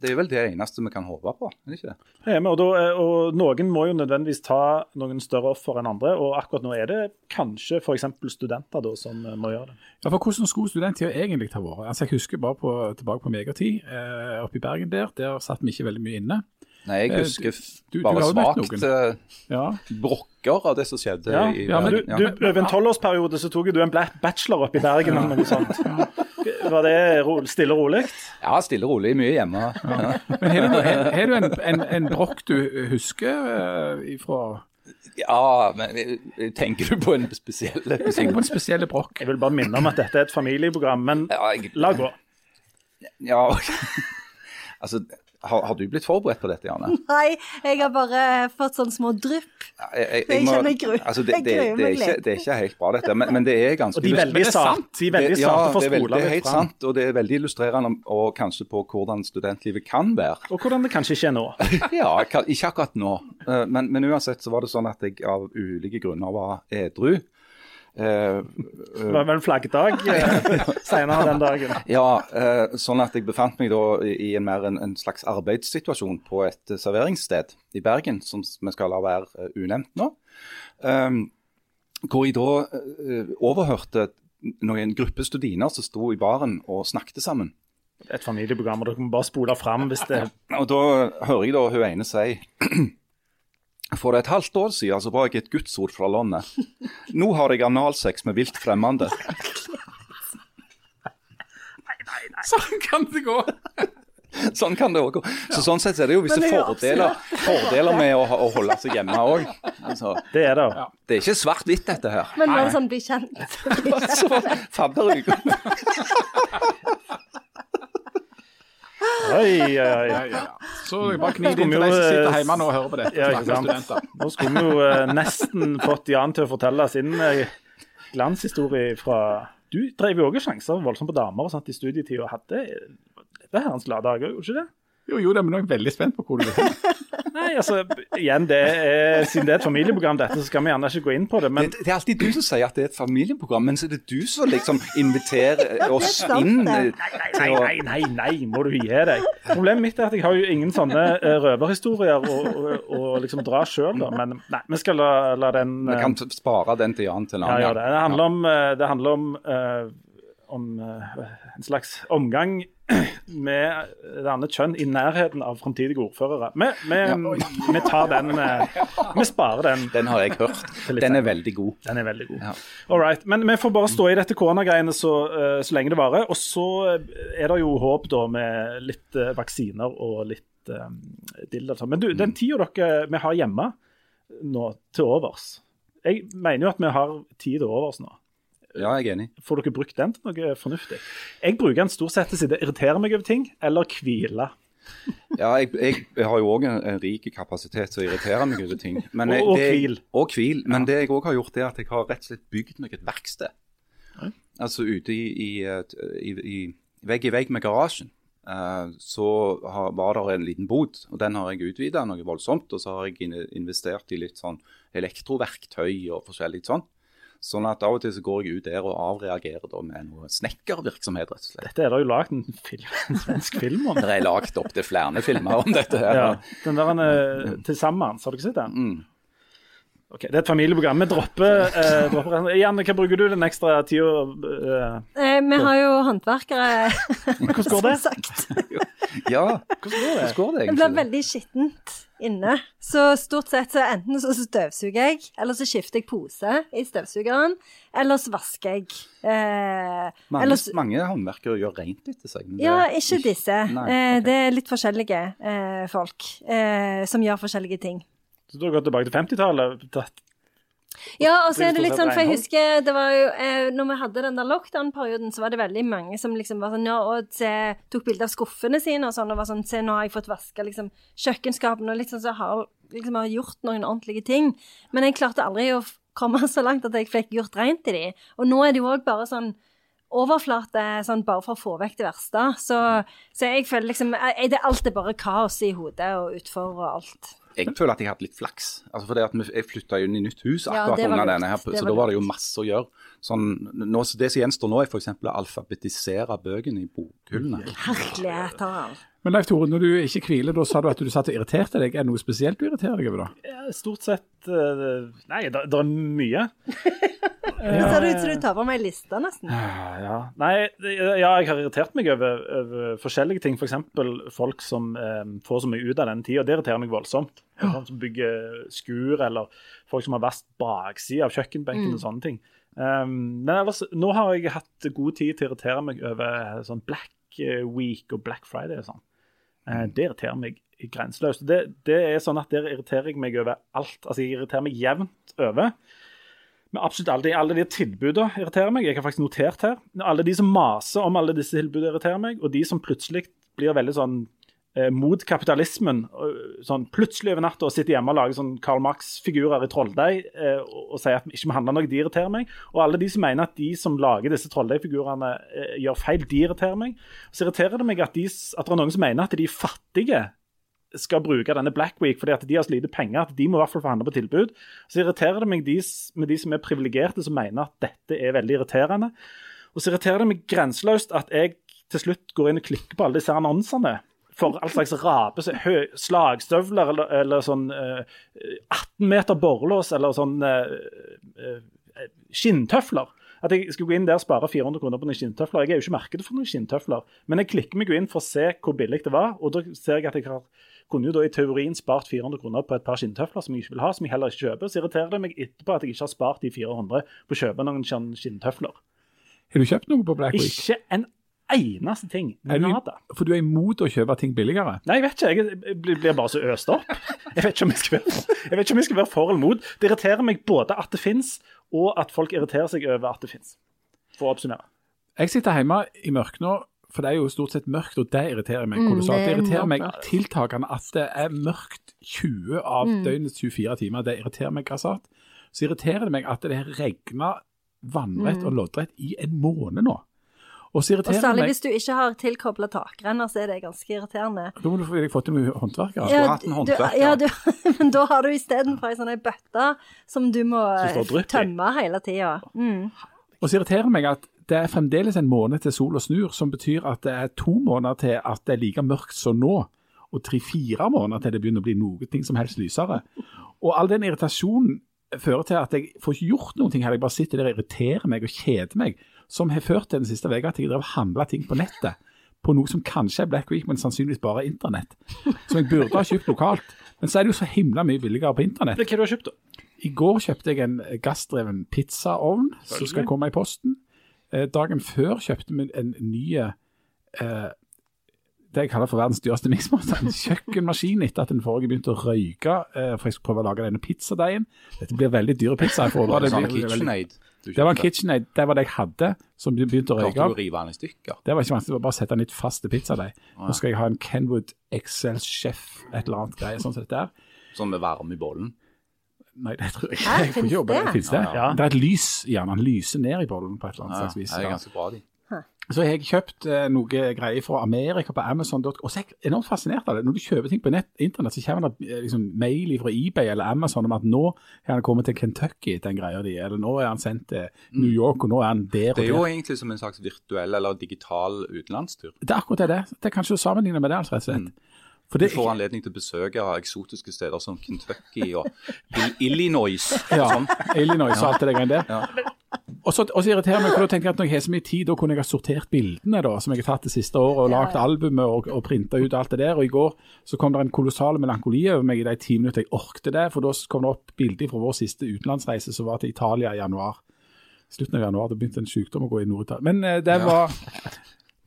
Det er vel det eneste vi kan håpe på, er det ikke det? Er og, da, er- og Noen må jo nødvendigvis ta noen større offer enn andre, og akkurat nå er det kanskje f.eks. studenter da, som eh, må gjøre det. Ja, for Hvordan skulle studenttida egentlig ha vært? Altså, Jeg husker bare på, tilbake på megatid eh, oppe i Bergen der. Der satt vi ikke veldig mye inne. Nei, jeg Eh, husker du- du bare har svakt eh, Ja, brokker av det som skjedde Ja, i ja, men Du, du, over en tolvårsperiode så tok du en bachelor oppe i Bergen eller noe sånt. Var det ro, stille og rolig? ja, stille og rolig, mye hjemme. Ja. Men har du, en, en, en brokk du husker eh, ifra Ja, men eh, tenker du på en spesiell Jeg tenker på en spesiell brokk. Jeg vil bare minne om at dette er et familieprogram, men Ja, jeg, la gå. ja altså, har, har du blitt forberedt på dette, Janne? Nei, jeg har bare fått sånne små drypp. Jeg, jeg, Jeg kjenner gruer- altså, det, det, det, er ikke, det er ikke helt bra, dette. Men, men det er ganske Og de er veldig det sant. de er veldig ja, er, veldig, skoler det er helt fram. sant, og det er veldig illustrerende og kanskje på hvordan studentlivet kan være. Og hvordan det kanskje ikke er nå. Ja, ikke akkurat nå, Eh, men, men uansett så var det sånn at jeg av ulike grunner var edru. Eh, Det var vel flaggdag eh, senere den dagen. Ja, uh, sånn at jeg befant meg da i en mer en, en slags arbeidssituasjon på et serveringssted i Bergen, som vi skal la være unevnt nå. Um, hvor jeg da overhørte noen gruppe studiner som sto i baren og snakket sammen. Et familieprogram, og dere må bare spole fram hvis det Og da hører jeg da hun ene si For et halvt år siden så var jeg et gudsord fra landet. Nå har jeg analsex med vilt fremmede. Sånn kan det gå! Sånn kan det òg gå. Så sånn sett er det jo visse er fordeler, fordeler med å, å holde seg hjemme òg. Altså, Det er det. det er ikke svart-hvitt, dette her. Men bare sånn bli kjent. Så fadderuke. Oi, oi, oi. Ja, ja. Så bare Skulle inn til de som sitter eh, hjemme nå og hører på dette. Ja. Nå skulle vi jo eh, nesten fått Jan til å fortelle sin eh, glanshistorie fra Du drev jo òg sjanser voldsomt på damer og sånt i studietida og hadde det herrens glade dager, gjorde du ikke det? Jo, jo, da, men nå er jeg veldig spent på hvor du vil. Nei, altså, igjen, det er, siden det er et familieprogram, dette, så skal vi gjerne ikke gå inn på det. Men Det, det er alltid du som sier at det er et familieprogram, men så er det du som liksom inviterer oss sant, inn Nei eh, Nei, nei, nei, nei, må du gi deg. Problemet mitt er at jeg har jo ingen sånne eh, røverhistorier å, å, å liksom dra sjøl, da. Men nei, vi skal la, la den Vi eh, kan spare den til Jan til en Ja, gang. Ja, det. Det handler om, eh, det handler om, eh, om eh, en slags omgang med det andre kjønn i nærheten av framtidige ordførere. Vi, vi, vi tar den eh, Vi sparer den. Den har jeg hørt. Den er veldig god. Den er veldig god. Ja. All right. Men vi får bare stå i dette koronagreiene så, eh, så lenge det varer. Og så eh, er det jo håp da med litt vaksiner og litt um, dilder. sånn. Men du, den tida dere vi har hjemme nå til overs Jeg mener jo at vi har tid til overs nå. Ja, jeg er enig. Får dere brukt den til noe fornuftig? Jeg bruker den stort sett til å sitte irritere meg over ting, eller hvile. Ja, jeg, jeg, jeg har jo òg en, en rik kapasitet til å irritere meg over ting. Men jeg, Og- hvil. Og hvil. Men det jeg òg har gjort, er at jeg har rett og slett bygd meg et verksted. Altså ute i, i, i, vegg i vegg med garasjen. eh, så har, var det en liten bod, og den har jeg utvida noe voldsomt. Og så har jeg investert i litt sånn elektroverktøy og forskjellig sånn. Sånn at av og til så går jeg ut der og avreagerer da med noe snekkervirksomhet, rett og slett. Dette er det jo lagd en, en svensk film om. Det er lagd opptil flere filmer om dette her. Ja, den der uh, til sammen, har du ikke sett den? Mm. Ok, Det er et familieprogram. Vi dropper, eh, dropper Janne, hva bruker du den ekstra tida eh, Eh, vi har jo håndverkere, Hvordan går det? som sagt. Ja, hvordan går det Det blir egentlig? veldig skittent inne. Så stort sett så enten så støvsuger jeg, eller så skifter jeg pose i støvsugeren, eller så vasker jeg. Eh, Mange, eller så- mange håndverkere gjør rent etter seg. men det- Ja, ikke disse. Nei, Eh, ok. det er litt forskjellige eh, folk eh, som gjør forskjellige ting. Så du går vi tilbake til 50-tallet? Ja, og så er det litt sånn, for jeg husker det var jo, eh, når vi hadde den der lockdown-perioden, så var det veldig mange som liksom var sånn, ja, og se, tok bilder av skuffene sine og sånn, og var sånn, se, nå har jeg fått vaska liksom kjøkkenskapene, og litt sånn så har liksom har gjort noen ordentlige ting. Men jeg klarte aldri å komme så langt at jeg fikk gjort rent i de. Og nå er det jo òg bare sånn overflate, sånn bare for å få vekk det verste. Så, så jeg føler liksom jeg, det, Alt er bare kaos i hodet og utfor og alt. Jeg føler at jeg har hatt litt flaks. Altså fordi at Jeg flytta inn i nytt hus akkurat ja, under denne, her, så da var det jo masse å gjøre. Sånn, nå, det som gjenstår nå, er f.eks. å alfabetisere bøkene i bokhyllene. Herlighet. Men Leif Tore, når du ikke hviler, da sa du at du satt og irriterte deg. Er det noe spesielt du irriterer deg over da? Ja, stort sett eh, Nei, det, er mye. Det ser ut som du tar på meg lista, nesten. Ja, ja. Nei, ja, jeg har irritert meg over, over forskjellige ting. F.eks. folk som eh, får så mye ut av den tida. Det irriterer meg voldsomt. Folk som bygger skur, eller folk som har verst bakside av kjøkkenbenken og sånne ting. Um, men ellers, nå har jeg hatt god tid til å irritere meg over sånn Black Week og Black Friday og sånn. Eh, det irriterer meg grenseløst. Det, det er sånn at Der irriterer jeg meg over alt. Altså, Jeg irriterer meg jevnt over. Men absolutt alle de, alle de tilbudene irriterer meg. Jeg har faktisk notert her. Alle de som maser om alle disse tilbudene irriterer meg, og de som plutselig blir veldig sånn mot kapitalismen. Sånn plutselig over natta sitter hjemme og lager sånn Karl Marx-figurer i trolldeig eh, og, og sier at vi ikke må handle noe, de irriterer meg. Og alle de som mener at de som lager disse trolldeigfigurene eh, gjør feil, de irriterer meg. Så irriterer det meg at, de, at det er noen som mener at de fattige skal bruke denne Black Week fordi at de har så lite penger at de må i hvert fall få handle på tilbud. Så irriterer det meg de, med de som er privilegerte, som mener at dette er veldig irriterende. Og så irriterer det meg grenseløst at jeg til slutt går inn og klikker på alle disse annonsene for all slags rape, slagstøvler eller, eller sånn eh, 18 meter borrelås eller sånn eh, eh, skinntøfler. At jeg skulle gå inn der og spare 400 kroner på noen skinntøfler. Jeg er jo ikke markedet for noen skinntøfler, men jeg klikker meg jo inn for å se hvor billig det var, og da ser jeg at jeg har, kunne jo da i teorien spart 400 kroner på et par skinntøfler som jeg ikke vil ha, som jeg heller ikke kjøper. Så irriterer det meg etterpå at jeg ikke har spart de 400 på å kjøpe noen sånn skinntøfler. Har du kjøpt noe på Black Week? Ikke en eneste ting. Er du, for du er imot å kjøpe ting billigere? Nei, jeg vet ikke. Jeg- blir bare så øst opp. Jeg vet ikke om jeg skal være for, jeg vet ikke om jeg skal være for eller mot. Det irriterer meg både at det fins, og at folk irriterer seg over at det fins. For å oppsummere. Jeg sitter hjemme i mørket nå, for det er jo stort sett mørkt, og det irriterer meg Mm, kolossalt. det Det er irriterer meg tiltakende at det er mørkt 20 av Mm. døgnets 24 timer. Det irriterer meg grassat. Så irriterer det meg at det har regna vannrett og loddrett i en måned nå. Og så. Og særlig meg hvis du ikke har tilkobla takrenner, så er det ganske irriterende. Da må du få fått til noen håndverkere. Ja. du, håndverker. ja, du, men da har du istedenfor ei sånn bøtte som du må i. tømme hele tida. Mm. Og så irriterer det meg at det er fremdeles en måned til sol og snur, som betyr at det er to måneder til at det er like mørkt som nå, og tre-fire måneder til det begynner å bli noe ting som helst lysere. Og all den irritasjonen fører til at jeg får ikke gjort noen ting her. Jeg bare sitter der og irriterer meg og kjeder meg, som har ført til den siste uka at jeg drev og handla ting på nettet. På noe som kanskje er Black Week, men sannsynligvis bare er internett. Som jeg burde ha kjøpt lokalt. Men så er det jo så himla mye billigere på internett. Hva har du har kjøpt, da? I går kjøpte jeg en gassdreven pizzaovn som skal komme i posten. Eh, dagen før kjøpte vi en ny eh, det jeg kaller for verdens dyreste miksmaster. En kjøkkenmaskin etter at den forrige begynte å røyke. Eh, for jeg skulle prøve å lage denne pizzadeigen. Dette blir veldig dyre pizza. Jeg får det Sånn blir veldig... KitchenAid. Du Det var en. KitchenAid. Det var det jeg hadde, som begynte å Klarte røyke du å av. rive den i stykker? Det var ikke vanskelig, det var bare å sette den i et faste pizzadeig. Nå skal jeg ha en Kenwood Excel Chef, et eller annet greie sånn som dette der. Sånn med varme i bollen? Nei, det tror jeg ikke. Jeg får finnes ikke jobbe det? det. Finnes det? Ja. Det er et lys i den. Den lyser ned i bollen på et eller annet Ja, slags vis. det er ganske bra, de. Så jeg har kjøpt eh, noe greier fra Amerika på Amazon.com. Og så er jeg enormt fascinert av det. Når du kjøper ting på nett, internett, så kommer det eh, liksom, mail fra eBay eller Amazon om at nå har han kommet til Kentucky, den greia di, eller nå er han sendt til New York, og nå er han der og der. Det er jo egentlig som en slags virtuell eller digital utenlandstur. Det er akkurat det. det. kan ikke sammenligne med det, altså, rett og slett. For Du får anledning til å besøke eksotiske steder som Kentucky og Illinois. ja, og sånn. Illinois og alt det der. Ja. Og så, irriterer meg, for da tenker jeg at når jeg har så mye tid, da kunne jeg ha sortert bildene da, som jeg har tatt det siste året, og lagd albumet og, og printa ut alt det der. Og i går så kom det en kolossal melankoli over meg i de ti minutter jeg orkte det, for da kom det opp bilder fra vår siste utenlandsreise som var til Italia i januar. Slutten av januar, da begynte en sykdom å gå i Nord-Italia. Men eh, det var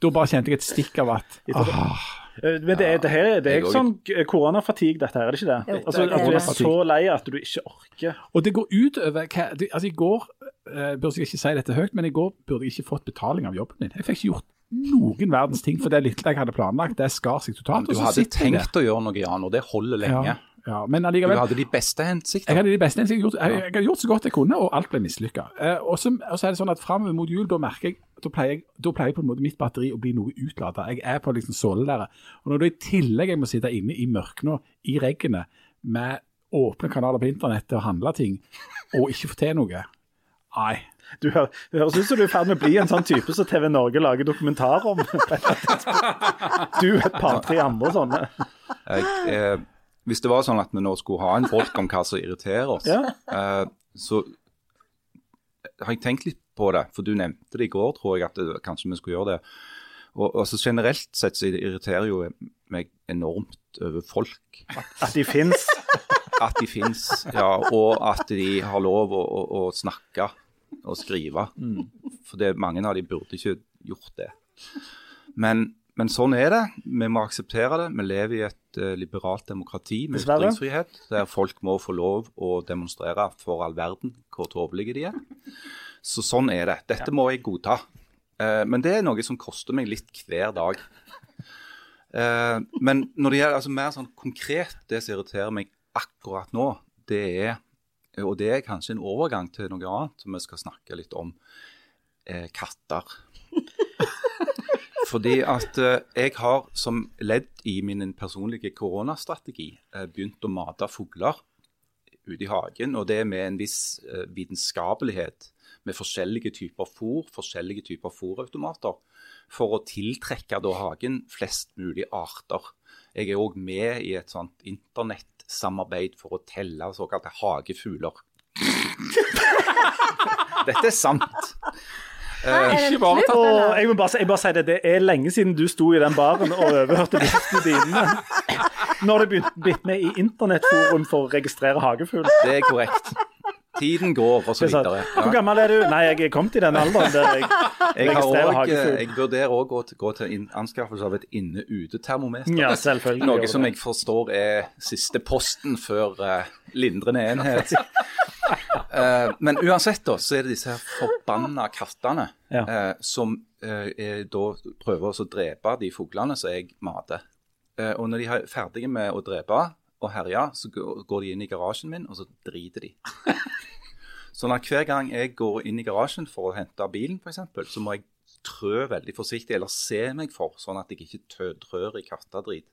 Da bare kjente jeg et stikk av at ah, Men det det her, det er ikke sånn eh, koronafatigue, dette her, er det ikke det? Jo, Altså, det er At du er så lei at du ikke orker. Og det går ut over hva Altså, i går eh, burde jeg ikke si dette høyt, men i går burde jeg ikke fått betaling av jobben min. Jeg fikk ikke gjort noen verdens ting, for det lille jeg hadde planlagt, det skar seg totalt. Du hadde jeg tenkt å gjøre noe, Jan, og det holder lenge. Ja, ja, men Du hadde de beste jeg hadde de beste jeg hadde gjort. Jeg, jeg hadde gjort så godt jeg kunne, og alt ble mislykka. Eh, og, så- og så er det sånn at framover mot jul, da merker jeg da pleier, jeg, da pleier på en måte mitt batteri å bli noe utlada. Jeg er på liksom sålelære. Og når du i tillegg jeg må sitte inne i mørket i reggene med åpne kanaler på internettet og handle ting, og ikke få til noe Nei. Du hører, det høres ut som du er i ferd med å bli en sånn type som TV Norge lager dokumentar om. Du og et par-tre andre sånne. Jeg, eh, hvis det var sånn at vi nå skulle ha en folk om hva som irriterer oss, Ja. eh, så har jeg tenkt litt på det. For du nevnte det i går, tror jeg, at det, kanskje vi skulle gjøre det. Og, så Generelt sett så irriterer jo meg enormt over folk. At de fins. At de fins, ja, og at de har lov å, å, å snakke og skrive. For det, mange av de burde ikke gjort det. Men, men sånn er det. Vi må akseptere det. Vi lever i et uh, liberalt demokrati med Dessverre. ytringsfrihet, der folk må få lov å demonstrere for all verden hvor tåpelige de er. Så sånn er det. Dette må jeg godta. Eh, men det er noe som koster meg litt hver dag. Eh, men når det gjelder altså, mer sånn konkret, det som irriterer meg akkurat nå, det er Og det er kanskje en overgang til noe annet som vi skal snakke litt om. Eh, katter. Fordi at eh, jeg har som ledd i min personlige koronastrategi eh, begynt å mate fugler ute i hagen, og det med en viss eh, vitenskapelighet med forskjellige typer fôr, forskjellige typer fôrautomater, for å tiltrekke da hagen flest mulig arter. Jeg er òg med i et sånt internettsamarbeid for å telle såkalte hagefugler. Dette er sant. Er ikke bare Og jeg må bare, jeg bare si det, det er lenge siden du sto i den baren og overhørte vitsene dine. Når du begynte blitt med i internettforum for å registrere hagefugl. Det er korrekt. Tiden går, og så er videre. Hvor gammel er du? Nei, jeg er kommet i den alderen der jeg Jeg, registrerer hagefugl. jeg vurderer òg å gå til anskaffelse av et inne-ute-termometer. Ja, selvfølgelig. Noe som jeg forstår er siste posten før uh, lindrende enhet. uh, men uansett, da, så er det disse her forbanna kattene Ja. uh, som eh, er, da prøver å drepe de fuglene som jeg mater. Eh, og når de er ferdige med å drepe og herje, så går går de inn i garasjen min, og så driter de. Sånn at hver gang jeg går inn i garasjen for å hente bilen, f.eks., så må jeg trø veldig forsiktig, eller se meg for, sånn at jeg ikke tø- trør i kattedrit.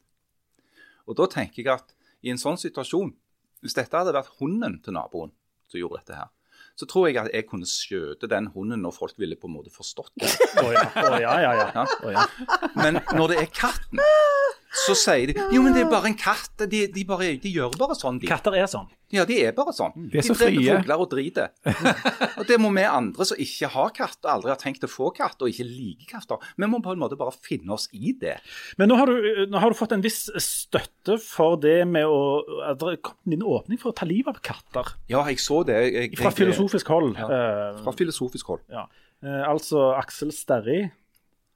Og da tenker jeg at i en sånn situasjon, hvis dette hadde vært hunden til naboen som gjorde dette her, så tror jeg at jeg kunne skjøte den hunden når folk ville på en måte forstått det. Å ja, oh ja, ja. ja. Men når det er katten, så sier de jo, men det er bare en katt. De, de, bare, de gjør bare sånn, de. Katter er sånn. Ja, de er bare sånn. De er så dreper frie. fugler og driter. og det må vi andre som ikke har katt, og aldri har tenkt å få katt, og ikke liker katter, vi må på en måte bare finne oss i det. Men nå har, du, nå har du fått en viss støtte for det med å at Det kom en åpning for å ta livet av katter. Ja, jeg så det. Jeg, jeg, Fra filosofisk hold. Ja, Eh, Fra filosofisk hold. ja. Eh, altså Aksel Sterri,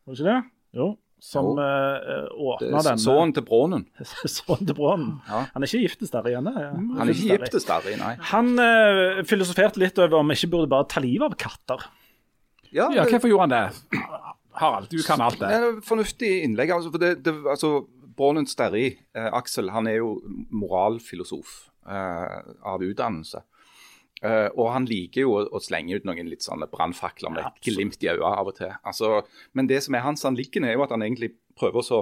var det ikke det? Jo. Som uh, Det åpna denne Sønnen til Brånen. Sønnen til Brånen. Ja. Han er ikke giftes der igjen? Ja. Han er ikke gift nei. Han uh, filosoferte litt over om vi ikke burde bare ta livet av katter. Ja, hvorfor gjorde han det? Harald, du kan alt Det det. fornuftig innlegg. Altså, for det, det, altså, Brånen Sterri, eh, Aksel, han er jo moralfilosof eh, av utdannelse. Eh, og han liker jo å, å slenge ut noen litt sånne brannfakler med et glimt i øyet av og til. Altså, men det som er hans anliggende, er jo at han egentlig prøver å så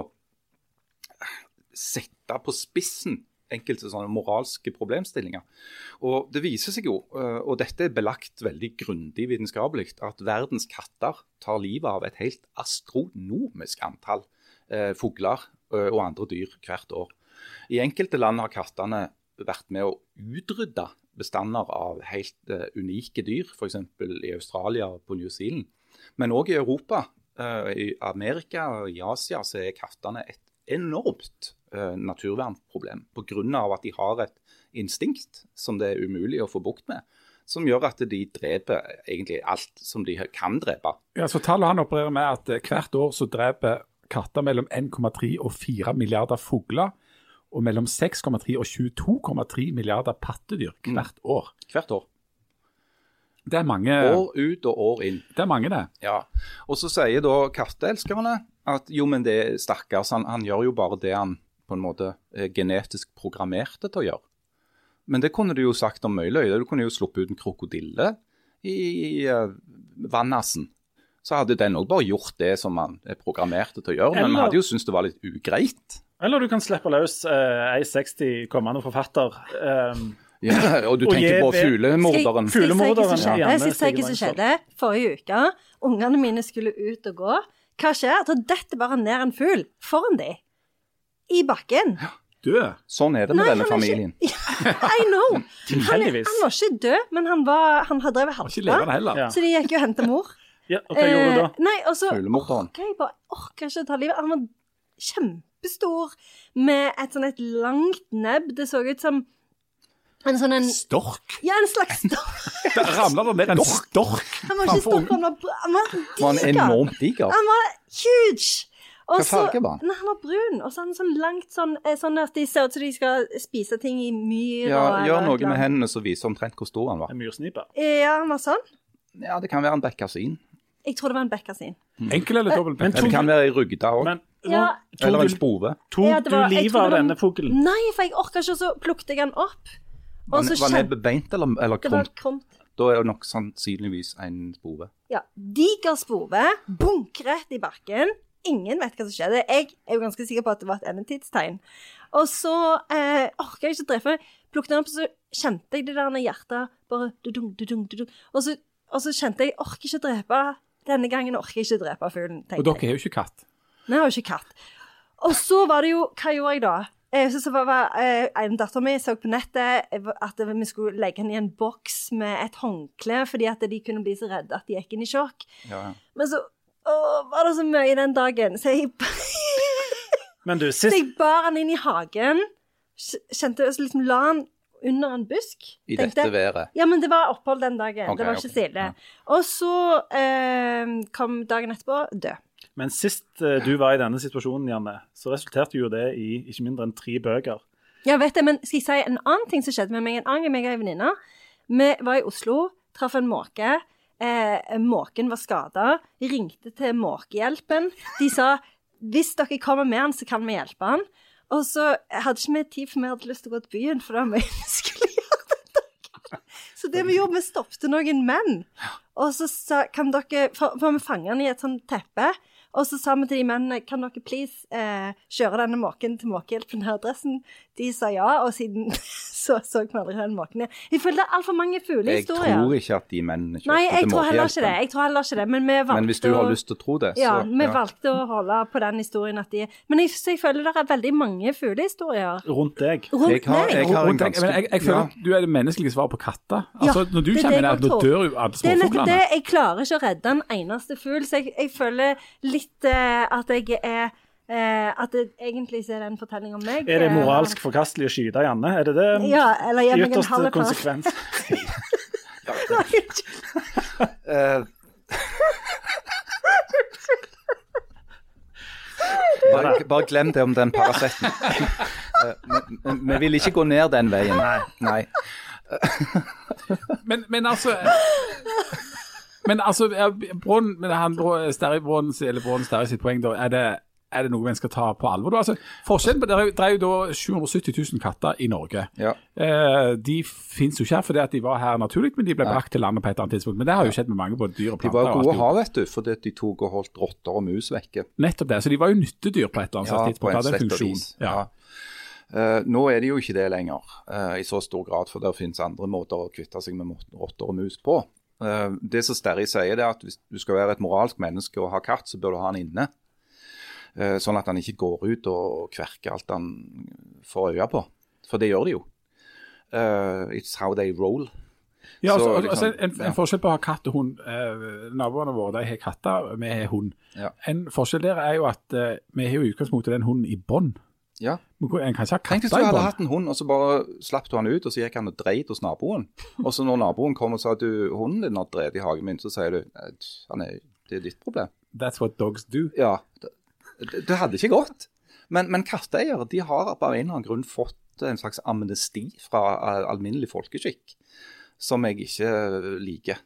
sette på spissen enkelte sånne moralske problemstillinger. Og det viser seg jo, eh, og dette er belagt veldig grundig vitenskapelig, at verdens katter tar livet av et helt astronomisk antall eh, fugler eh, og andre dyr hvert år. I enkelte land har kattene vært med å utrydde bestander av helt uh, unike dyr, f.eks. i Australia og på New Zealand. Men òg i Europa, uh, i Amerika og i Asia så er kattene et enormt uh, naturvernproblem pga. at de har et instinkt som det er umulig å få bukt med. Som gjør at de dreper egentlig alt som de kan drepe. Ja, så Tallet han opererer med at hvert år så dreper katter mellom 1,3 og 4 milliarder fugler. Og mellom 6,3 og 22,3 milliarder pattedyr hvert år. Hvert år. Det er mange, År ut og år inn. det. er mange det. Ja, og så sier da katteelskerne at jo, men det stakkars, han, han gjør jo bare det han på en måte er genetisk programmerte til å gjøre. Men det kunne du jo sagt om mye. Du kunne jo sluppet ut en krokodille i, i uh, vannassen. Så hadde den òg bare gjort det som han er programmert til å gjøre. Men vi hadde jo syntes det var litt ugreit. Eller du kan slippe løs eh, ei 60 kommende forfatter. eh, Ja, og du Og tenker jeg på fuglemorderen. Fuglemorderen, som skjedde? Skal jeg si hva som skjedde forrige uke? Ungene mine skulle ut og gå. Hva skjer? Da detter bare ned en fugl foran dem. I bakken. Ja, Død. Sånn er det med Nei, denne familien. Ikke. I know. Han, Tilfeldigvis. han var ikke død, men han, var, han hadde drevet halta. Så de gikk jo og hentet mor. Ja, og hva gjorde du da? Eh, nei, og så Fuglemorderen. orker jeg bare orker ikke å ta livet. Han var kjempestor med et sånn et langt nebb. Det så ut som en sånn en Stork. Ja, en slags stork. det ramla det ned en stork. Han var ikke stork, han var, han var diger. han diger. enormt diger? Han var huge! Hva så- farge var han? Nei, han var brun. Og så han sånn langt sånn, eh, sånn at de ser ut som de skal spise ting i myr. Ja, og- gjør noe med hendene som viser omtrent hvor stor han var. En myrsnipe. Ja, han var sånn. Ja, det kan være en bekkasin. Jeg tror det var en bekkasin. Enkel eller dobbel Men? Det kan være ei rugde òg. Ja. Eller en spove. tok Ja, var- du livet av denne fuglen? Nei, for jeg orka ikke, og så plukket jeg den opp. Var Og så var kjente beint eller, eller det var krumt? krumt. Da er det nok sannsynligvis en spove. Ja. Diger spove, bunkrett i bakken. Ingen vet hva som skjedde. Jeg er jo ganske sikker på at det var et endetidstegn. Og så eh, orka jeg ikke treffe. Plukket den opp, så kjente jeg det der hjertet bare du-dung, du -dung. Og så, og så kjente jeg jeg orker ikke drepe. Denne gangen orker jeg ikke drepe fuglen. Og dere har jo ikke katt. Nei, jeg har jo ikke katt. Og så var det jo Hva gjorde jeg da? Jeg synes det var, var, eh, En datter mi så på nettet eh, at vi skulle legge henne i en boks med et håndkle fordi at de kunne bli så redde at de gikk inn i sjokk. Ja, ja. Men så å, var det så mye den dagen, så jeg, Men du, så jeg bar han inn i hagen. Kjente så liksom La han under en busk. I tenkte, dette været. Ja, men det var opphold den dagen. Okay, det var ikke stille. ja. Og så eh, kom dagen etterpå død. Men sist eh, du var i denne situasjonen, Janne, så resulterte jo det i ikke mindre enn tre bøker. Ja, vet jeg, men skal jeg si en annen ting som skjedde med meg? En annen gang meg og ei venninne. Vi var i Oslo, traff en måke. Eh, måken var skada. Ringte til Måkehjelpen. De sa hvis dere kommer med han, så kan vi hjelpe han. Og så hadde ikke vi tid, for vi hadde lyst til å gå til byen, for det var mye vi skulle gjøre den dagen. Så det vi gjorde, vi stoppet noen menn. Og så sa kan dere For, for vi fanget han i et sånt teppe. Og så sa vi til de mennene kan dere please eh, kjøre denne måken til Måkehjelpen her adressen. De sa ja, og siden så så vi aldri den måken igjen. Jeg føler det er altfor mange Jeg tror ikke at de mennene kjørte Nei, jeg til tror heller ikke det. Jeg tror heller ikke det. Men vi valgte Men hvis du har lyst til å tro det, så ja, vi ja. valgte å holde på den historien at de Men jeg, så jeg føler det er veldig mange fuglehistorier Rundt deg. rundt Jeg har- jeg har- Rundt deg. ganske- Men jeg, jeg føler Ja. du er det menneskelige svaret på katter. Altså, når du er kommer inn her, jeg nå tror. dør jo alle Det er nettopp det. Jeg klarer ikke å redde en eneste fugl, så jeg, jeg føler litt eh, at jeg er eh, At det egentlig er en fortelling om meg. Er det eh, moralsk forkastelig å skyte Janne? Er det det Ja, eller gi i meg en ytterste halv konsekvens? Eh, Bare, bare glem det om den Paraceten. Eh, Vi vil ikke gå ned den veien. Nei. Men, men altså Men altså, Brån, men han, Sterri Brun, eller Brun Sterri sitt poeng, da, er det, er det noe en skal ta på alvor? da? Altså, forskjellen på, Det det jo da 770 000 katter i Norge. Ja. Eh, de finnes jo ikke her fordi at de var her naturlig, men de ble brakt til landet på et eller annet tidspunkt. Men det har jo skjedd med mange både dyr og planter. De var gode å ha, vet du, fordi de tok og holdt rotter og mus vekke. Nettopp det. Så de var jo nyttedyr på et eller annet Ja, tidspunkt. Hadde en funksjon. Ja. Ja. Eh, nå er de jo ikke det lenger uh, i så stor grad, for det finnes andre måter å kvitte seg med rotter og mus på. Eh, det som Sterri sier, det er at hvis du skal være et moralsk menneske og ha katt, så bør du ha han inne. Eh, sånn at han ikke går ut og kverker alt han får øye på. For det gjør de jo. Eh, it's how they roll. Ja, altså, Så altså, liksom, en, en ja. forskjell på å ha katt og hund. Eh, naboene våre de har katter, vi har hund. Ja. En forskjell der er jo at eh, vi har jo i utgangspunktet den hunden i bånd. Ja. En kan ikke ha Tenk hvis du i hadde bånd. hatt en hund, og så bare slapp du han ut, og så gikk han og dreit hos naboen. Og så når naboen kom og sa at du, hunden din har drevet i hagen min, så sier du "Eh, han er, det er ditt problem. That's what dogs do. Ja, det, det- det hadde ikke gått. Men, men katteeiere de har på en eller annen grunn fått en slags amnesti fra eh, alminnelig folkeskikk, som jeg ikke liker.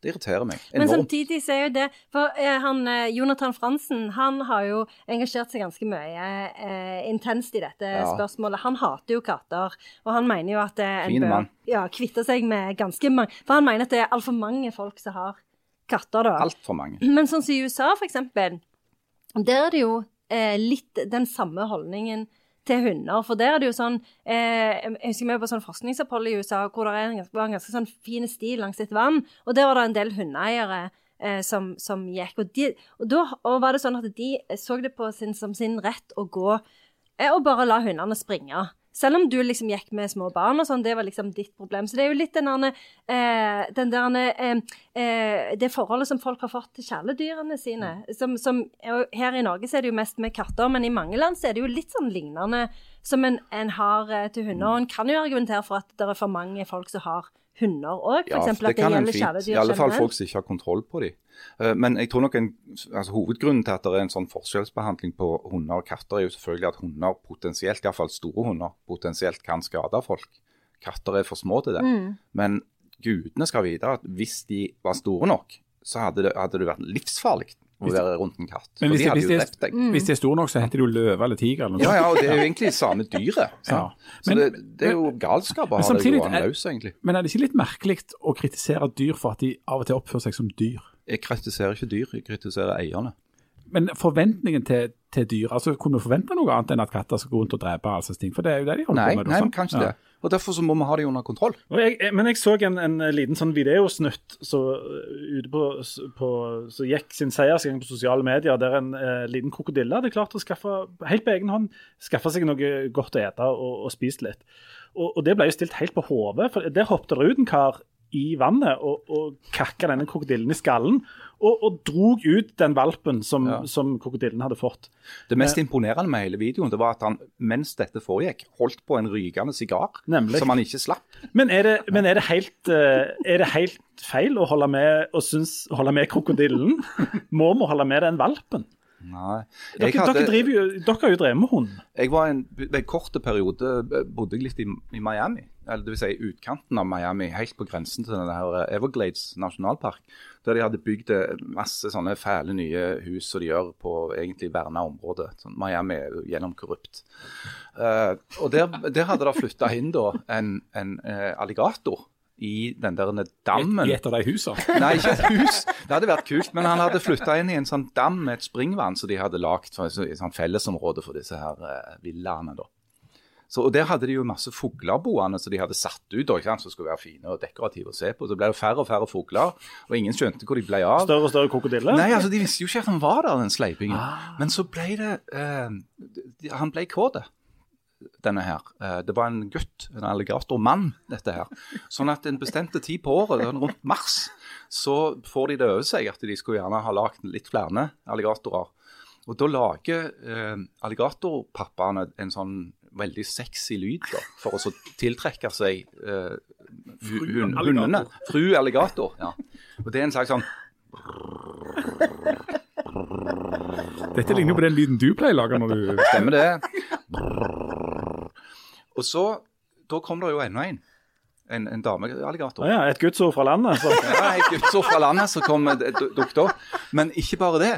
Det irriterer meg enormt. Men samtidig så er jo det For eh, han, eh, Jonathan Fransen han har jo engasjert seg ganske mye eh, intenst i dette Ja. spørsmålet. Han hater jo katter, og han mener jo at eh, en Fin bør ja, kvitte seg med ganske mange For han mener at det er altfor mange folk som har katter, da. Altfor mange. Men sånn som i USA, for eksempel, der er det jo eh, litt den samme holdningen til hunder. For der er det jo sånn eh, Jeg husker vi var på sånn forskningsopphold i USA hvor det var en ganske sånn fin sti langs et vann, og der var det en del hundeeiere eh, som, som gikk. Og, de, og da og var det sånn at de så det på sin, som sin rett å gå eh, og bare la hundene springe. Selv om du liksom gikk med små barn og sånn, det var liksom ditt problem. Så det er jo litt den der, eh, den der eh, eh, Det forholdet som folk har fått til kjæledyrene sine. Som, som, her i Norge så er det jo mest med katter, men i mange land så er det jo litt sånn lignende som en, en har eh, til hunder. Og en kan jo argumentere for at det er for mange folk som har hunder òg, Ja, det at det kan en gjelder fint. kjæledyr I alle fall folk som ikke har kontroll på dem. Men jeg tror nok en, altså hovedgrunnen til at det er en sånn forskjellsbehandling på hunder og katter, er jo selvfølgelig at hunder potensielt, iallfall store hunder, potensielt kan skade folk. Katter er for små til det. Mm. Men gudene skal vite at hvis de var store nok, så hadde det, hadde det vært livsfarlig å Hvis- være rundt en katt. Men hvis de hadde hvis det-. Mm. Hvis de er store nok, så heter de jo løve eller tiger eller noe Ja, sånt. ja, og det er jo egentlig samme dyret. Ja. Så Men- det, det er jo galskap å ha det gående er- løs, egentlig. Men er det ikke litt merkelig å kritisere dyr for at de av og til oppfører seg som dyr? Jeg kritiserer ikke dyr, jeg kritiserer eierne. Men forventningen til, til dyr, altså kunne vi forvente noe annet enn at katter skal gå rundt og drepe all slags ting? For det er jo det de holder Nei, på med. nei, men kanskje Ja. det. Og Derfor så må vi ha det under kontroll. Og jeg, jeg- men jeg så en, en liten sånn videosnutt så, ute på, på, så gikk sin seiersgang på sosiale medier, der en eh, liten krokodille hadde klart å skaffe helt på egen hånd skaffe seg noe godt å ete og, og spist litt. Og, og det ble jo stilt helt på hodet, for der hoppet det ut en kar i vannet og, og kakka denne krokodillen i skallen, og, og drog ut den valpen som, Ja. som krokodillen hadde fått. Det mest imponerende med hele videoen det var at han mens dette foregikk, holdt på en rykende sigar som han ikke slapp. Men er det, men er det, helt, eh, er det helt feil å holde med, og synes, holde med krokodillen? Må vi holde med den valpen? Nei. Dere, hadde, dere, driver jo, dere har jo drevet med hund. jeg var en, en kort periode bodde jeg litt i, i Miami. Eller vil si utkanten av Miami, helt på grensen til denne her Everglades nasjonalpark. Der de hadde bygd eh, masse sånne fæle nye hus som de gjør på egentlig verna område. Sånn, Miami er gjennomkorrupt. Uh, og der, der hadde det flytta inn da en, en uh, alligator i den der dammen. I et av de husene. Nei, ikke et hus. Det hadde vært kult. Men han hadde flytta inn i en sånn dam med et springvann som de hadde lagd for et sånn fellesområde for disse her eh, villaene. da. Så, og Der hadde de jo masse fugler boende som de hadde satt ut, da, ikke sant, som skulle være fine og dekorative å se på. Så ble det færre og færre fugler, og ingen skjønte hvor de ble av. Større og større krokodiller. Nei, altså De visste jo ikke at han var der, den sleipingen. Men så ble det eh, Han ble kåt, denne her. Eh, det var en gutt, en alligatormann, dette her. Sånn at en bestemte tid på året, rundt mars, så får de det over seg at de skulle gjerne ha lagd litt flere alligatorer. Og da lager eh, alligatorpappaene en sånn veldig sexy lyd da, for å så tiltrekke seg eh, hu- hun, hundene. Fru alligator, ja. Og det er en slags sånn Dette ligner på den lyden du pleier å lage når du Stemmer det. Og så Da kom det jo enda en. En, en damealligator. Å ja, et gudsord fra landet. Så. Ja, et gudsord fra landet som kom dukket opp. Men ikke bare det.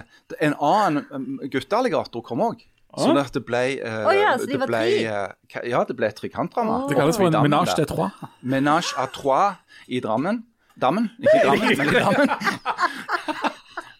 En annen um, guttealligator kom òg. Sånn at det ble uh, oh, ja, så de det ble, eh, Ja, det ble et trekantdrama. Oh. Det kalles for en menage de trois. Menage à trois i Drammen. Dammen, ikke i Drammen, men i Drammen.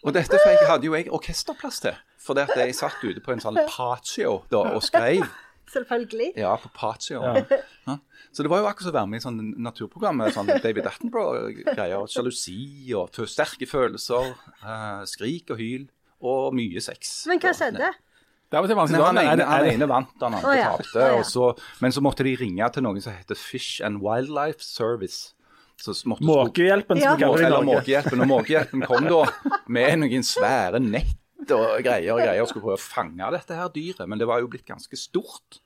Og dette fikk, hadde jo jeg orkesterplass til. For det at jeg satt ute på en sånn patio da, og skrev. Selvfølgelig. Ja, på patio. Ja. Så det var jo akkurat som å være med i sånn naturprogram med sånn David Attenborough-greier. Sjalusi og sterke følelser, Uh, skrik og hyl og mye sex. Men hva skjedde? Det av og Nei, vanskelig. han, Er ene, han ene vant, han andre oh, ja, tapte. Oh, ja. Men så måtte de ringe til noen som heter Fish and Wildlife Service. Så som Måkehjelpen, Ja. vi kaller det i Norge. Måkehjelpen. Og Måkehjelpen kom da med noen svære nett og greier og greier og skulle prøve å fange dette her dyret. Men det var jo blitt ganske stort.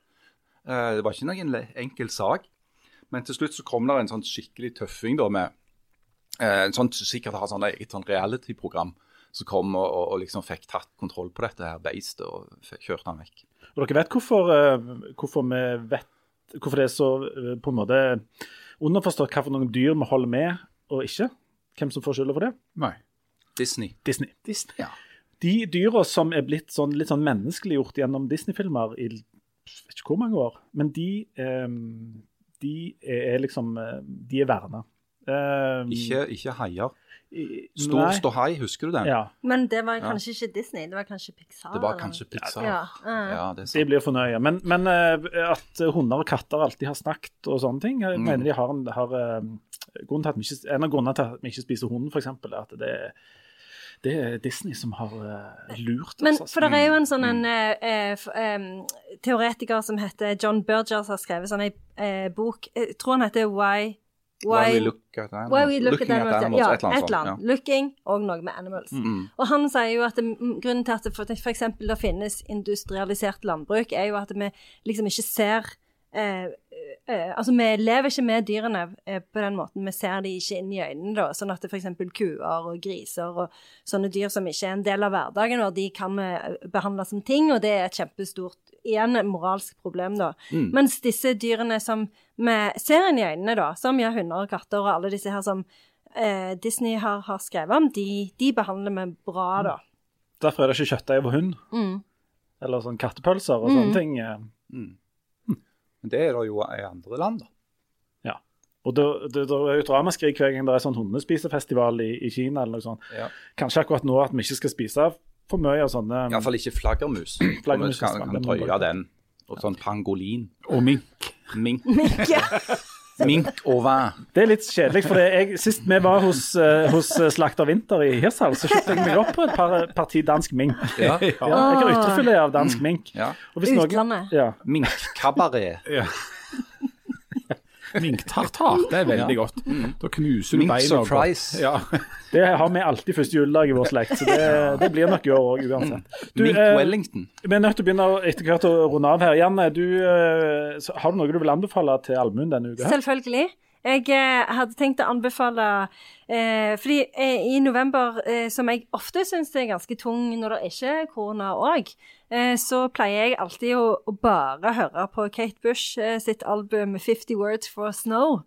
Eh, Det var ikke noen enkel sak. Men til slutt så kom det en sånn skikkelig tøffing da med eh, en sånn sikkert har sånn eget sånn reality-program som kom og, og, og liksom fikk tatt kontroll på dette her beistet og kjørte han vekk. Og dere vet hvorfor, eh, hvorfor vi vet Hvorfor det er så på en måte underforstått hva for noen dyr vi holder med og ikke? Hvem som får skylda for det? Nei. Disney. Disney. Disney, ja. De dyra som er blitt sånn, litt sånn menneskeliggjort gjennom Disney-filmer i vet ikke hvor mange år, men de, eh, de er liksom eh, De er verna. Eh, Ikke, ikke haier. I- Stor nei. ståhei, husker du den? Ja, Men det var kanskje ikke Disney, det var kanskje Pixar? Det var kanskje Pixar. Ja. ja. Ja, det de sant. blir fornøye. Men, men eh, at hunder og katter alltid har snakket og sånne ting, jeg Mm. mener de har, en, har eh, til at vi ikke, En av grunnene til at vi ikke spiser hund, f.eks., er at det, er- det er Disney som har eh, lurt Men oss. altså. for det er jo en sånn en, eh, eh, teoretiker som heter John Burgers, har skrevet sånn ei eh, bok Jeg tror han heter Why Why we look at animals. Why we look Looking at animals. Ja, et eller annet sånt. annet. Looking og noe med animals. Mm. Og han sier jo at det, grunnen til at det eksempel det finnes industrialisert landbruk, er jo at vi liksom ikke ser eh, eh, Altså, vi lever ikke med dyrene eh, på den måten. Vi ser de ikke inn i øynene, da. Sånn at f.eks. kuer og griser og sånne dyr som ikke er en del av hverdagen, og de kan vi eh, behandle som ting, og det er et kjempestort Igjen et moralsk problem, da. Mm. Mens disse dyrene som vi ser inn i øynene, da, som ja, hunder og katter og alle disse her som eh, Disney har, har skrevet om, de, de behandler vi bra, da. Derfor er det ikke kjøttdeig over hund. Mm. Eller sånn kattepølser og sånne ting. eh. Mm. Men det er det jo i andre land, da. Og det, det, det er jo dramaskrik ramaskrik hver gang det er sånn hundespisefestival i, i Kina eller noe sånt. Ja. Kanskje akkurat nå at vi ikke skal spise for mye av sånne Iallfall ikke flaggermus. Flaggermus kan, kan, kan man drøye den. Og sånn pangolin. Og mink. Mink, Ja. mink og hva Det er litt kjedelig, for jeg, sist vi var hos, eh, hos Slakter Vinter i Hirtshals, så kjøpte jeg meg opp på et par, parti dansk mink. Ja. Ja, jeg har ytrefilet av dansk mink. ja. Og hvis Utlandet. Ja. Minkkabaret. Ja. Minktartar, det er veldig godt. Da knuser du beina. Mink surprise. Ja. Det har vi alltid første juledag i vår slekt, så det, det blir nok i år òg, uansett. Du, Mink eh, Wellington. Vi er nødt til å begynne etter hvert å runde av her. Janne, du, eh, har du noe du vil anbefale til allmuen denne uka? Selvfølgelig. Jeg eh, hadde tenkt å anbefale eh, Fordi eh, i november, eh, som jeg ofte syns er ganske tung når det ikke er korona òg, eh, så pleier jeg alltid å, å bare høre på Kate Bush eh, sitt album 'Fifty Words for Snow'.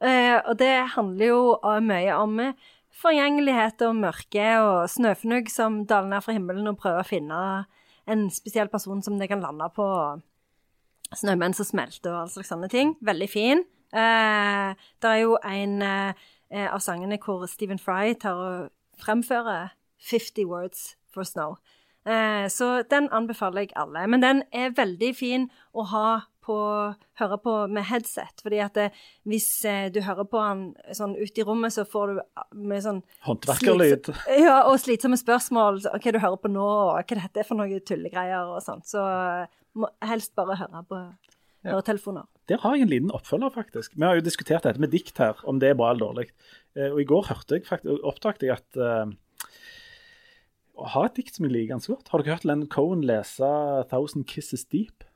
Eh, og det handler jo eh, mye om eh, forgjengelighet og mørke og snøfnugg som daler ned fra himmelen og prøver å finne en spesiell person som det kan lande på snømenn som smelter og all slags sånne ting. Veldig fin. Eh, det er jo en eh, eh, av sangene hvor Stephen Fry tar og fremfører 50 words for snow. Eh, så den anbefaler jeg alle. Men den er veldig fin å ha på, høre på med headset. fordi at det, hvis eh, du hører på den sånn ute i rommet, så får du eh, med sånn Håndverkerlyd. Ja, og slitsomme spørsmål. så, Hva du hører på nå, og hva dette er for noe tullegreier og sånt. Så eh, må helst bare høre på høretelefoner. Der har jeg en liten oppfølger, faktisk. Vi har jo diskutert dette med dikt her, om det er bra eller dårlig. Eh, og i går hørte jeg faktisk, oppdaget jeg at å et dikt som jeg liker ganske godt. Har dere hørt Len Cohen lese 'Thousand Kisses Deep'?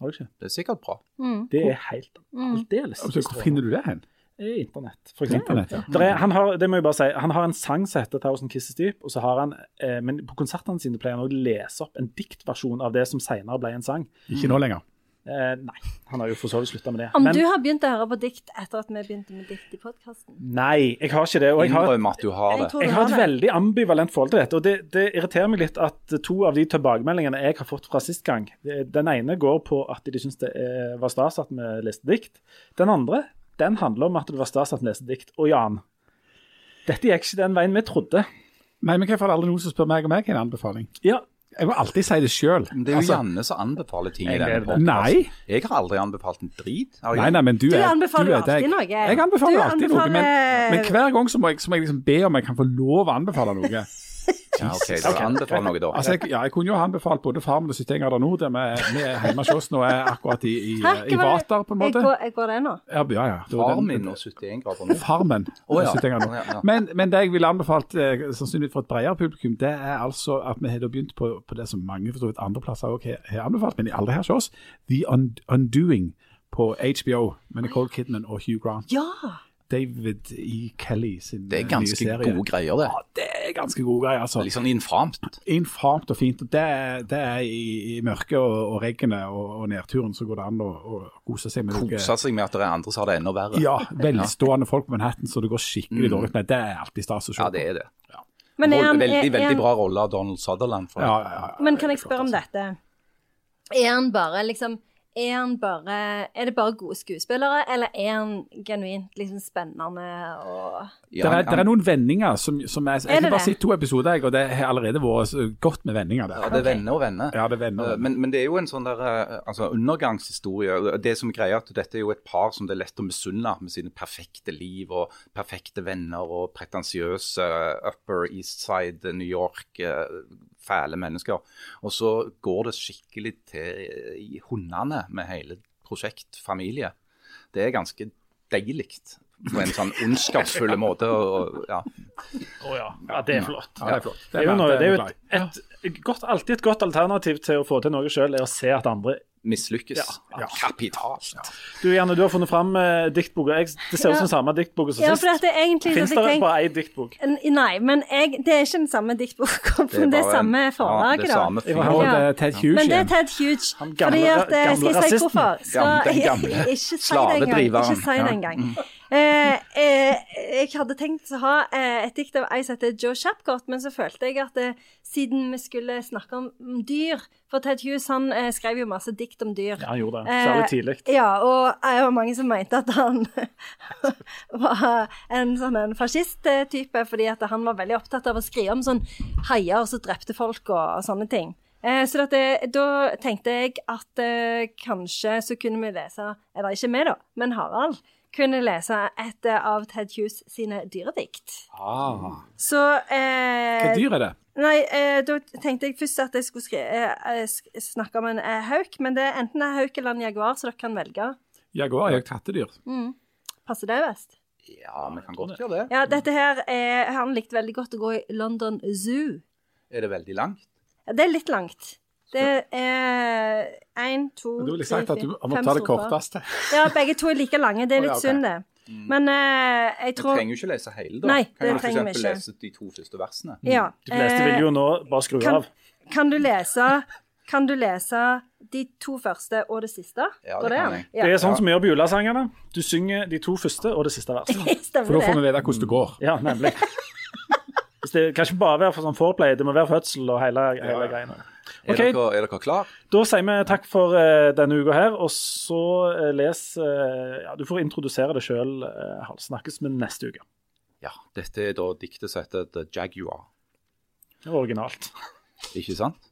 Har dere ikke? Det er sikkert bra. Mm. Det er helt Mm. aldeles Altså, hvor finner du det hen? er internett, for eksempel. Internett, ja. Er, han, har, det må jeg bare si, han har en sang som heter 'Thousand Kisses Deep', og så har han, eh, men på konsertene sine pleier han å lese opp en diktversjon av det som senere ble en sang. Ikke nå lenger. Eh, nei, han har jo for så vidt slutta med det. Om Men du har begynt å høre på dikt etter at vi begynte med dikt i podkasten? nei, jeg har ikke det. Og jeg har, jeg har Jeg jeg har et det. veldig ambivalent forhold til dette. Og det, det irriterer meg litt at to av de tilbakemeldingene jeg har fått fra sist gang Den ene går på at de syns det er- var stas at vi leste dikt. Den andre den handler om at det var stas at vi leste dikt. Og Jan, dette gikk ikke den veien vi trodde. Nei, men hvorfor er det aldri noen som spør meg om jeg har en anbefaling? Ja, Jeg må alltid si det sjøl. Det er jo Janne som anbefaler ting i denne vet Nei. Jeg har aldri anbefalt en drit. Nei, nei, men du, Du er anbefaler du er alltid noe. Jeg anbefaler Du alltid noe, men, men hver gang så må, jeg, så må jeg liksom be om jeg kan få lov å anbefale noe. Ja, ok, da anbefal noe da. Altså, jeg, ja, jeg kunne jo anbefalt både Farmen og 71 grader nord, der vi, er hjemme hos oss nå, er akkurat i, i, i vater, på en Jeg måte. går, jeg går det nå. Ja, ja. ja. Det var Far den- og 71 grader nå. Farmen. oh, ja. 71 grader nord. Men, men det jeg ville anbefalt, eh, sannsynligvis for et bredere publikum, det er altså at vi har begynt på, på det som mange for så vidt andre plasser også har, har anbefalt, men aldri her hos oss, The Undoing på HBO med Nicole Kidman og Hugh Grant. Ja! David E. Kelly sin nye serie. Det er eh, ganske gode greier, det. Ja, det er ganske gode greier, altså. Litt sånn infamt. Infamt og fint. og Det, er- det er i, i mørket og, og regnet og, og nedturen så går det an å, kose seg med noe. Kose seg med at det er andre som har det enda verre. Ja, velstående folk på Manhattan så det går skikkelig dårlig med. Det er alltid stas å se Ja, det er det. Men, er han, veldig, er, er veldig han, bra rolle av Donald Sutherland. For Ja, ja, ja, ja, men kan er jeg spørre om dette? Er han bare liksom er, han bare, er det bare gode skuespillere, eller er han genuint liksom spennende og Ja, Det er, er noen vendinger som, som er, Jeg det har bare sett to episoder, jeg, og det har allerede vært godt med vendinger der. Ja, det er venner og venner. Ja, det er venner. Eh, Men, men det er jo en sånn der, eh, altså undergangshistorie. Det som er greia er at Dette er jo et par som det er lett å misunne med sine perfekte liv og perfekte venner og pretensiøse Upper East Side New York, eh, fæle mennesker. Og så går det skikkelig til i hundene med hele prosjekt familie. Det er ganske deilig på en sånn ondskapsfull måte. Å ja. Å ja. ja, det er flott. Ja, det er flott. Det er jo, noe, det det er jo et, et godt, alltid et godt alternativ til å få til noe sjøl, er å se at andre Mislykkes Ja. kapitalt. Du Janne, du har funnet fram eh, diktboka. Det ser ut som samme diktboka som Ja, sist. Fins det jeg bare ei diktbok? Nei, men jeg, det er ikke den samme diktboka. Det er Det er samme ja, forlaget, det da. samme. Ja. det er Ted Hughes Men det er. Ted Huge. Han gamle- fordi at, eh, gamle Skal jeg si rasisten. hvorfor? Gamle- den gamle ikke si det engang. slavedriveren. Ikke si det engang. Eh, eh, jeg hadde tenkt å ha eh, et dikt av ei som heter Joe Shapcott, men så følte jeg at eh, siden vi skulle snakke om, dyr For Ted Hughes han skrev jo masse dikt om dyr. Ja, han gjorde det. Særlig tidlig. Ja, og det var mange som mente at han var en sånn en fascist-type, fordi at han var veldig opptatt av å skrive om sånn haier som drepte folk og, og sånne ting. Eh, så det, da tenkte jeg at eh, kanskje så kunne vi lese Eller ikke vi, da, men Harald kunne lese et av Ted Hughes sine dyredikt. Ah. Så eh, Hva dyr er det? Nei, eh, da tenkte jeg først at jeg skulle skri eh, eh, snakke om en eh, hauk, men det er enten en hauk eller en jaguar, så dere kan velge. Jaguar er jo kattedyr. Mm. Passer det best? Ja, vi kan godt gjøre det. Ja, dette her er, Han likte veldig godt å gå i London Zoo. Er det veldig langt? Ja, det er litt langt. Det er én, to, Du ville tre, sagt at du må ta det korteste. Ja, begge to er like lange. Det er Å, ja, litt synd, det. Men uh, jeg tror Du trenger jo ikke lese hele, da. Nei, kan det trenger vi eksempel ikke. lese de to første versene. Ja. De fleste eh, vil jo nå bare skru kan, av. kan du lese Kan du lese de to første og det siste? Ja, det, det kan jeg. Ja. Det er sånn som vi gjør på julesangene. Du synger de to første og det siste verset. For da får det. vi vite hvordan det går. Ja, nemlig. Hvis det kan ikke bare være for sånn foreplay, det må være fødsel og hele, hele greiene. Er, okay. dere, er dere klar? Da sier vi takk for uh, denne uka her, og så uh, les uh, Ja, du får introdusere det sjøl, uh, Snakkes med neste uke. Ja, dette er da diktet som heter The Jaguar. Originalt. Ikke sant?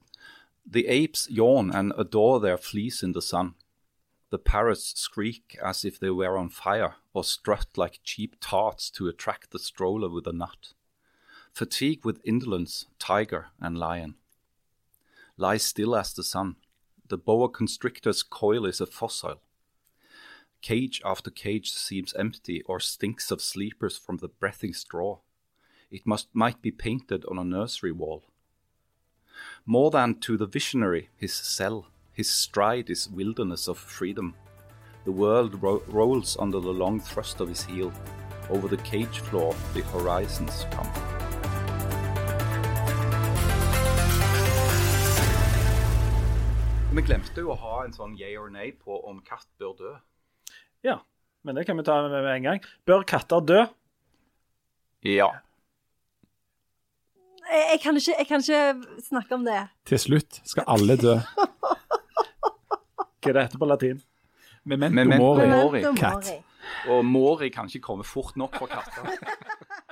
The apes yawn and adore their fleece in the sun. The parrots skreek as if they were on fire, or strut like cheap tarts to attract the stroller with a nut. Fatigue with indolence, tiger and lion. Lie still as the sun. The boa constrictor's coil is a fossil. Cage after cage seems empty or stinks of sleepers from the breathing straw. It must might be painted on a nursery wall. More than to the visionary, his cell, his stride is wilderness of freedom. The world ro rolls under the long thrust of his heel. Over the cage floor, the horizons come. Vi glemte jo å ha en sånn yay or nay på om katt bør dø. Ja, men det kan vi ta med, en gang. Bør katter dø? Ja. Jeg, jeg, kan ikke, jeg kan ikke snakke om det. Til slutt skal alle dø. Hva er det heter på latin? Memento Memento mori. mori. Katt. Og Mori kan ikke komme fort nok for katter.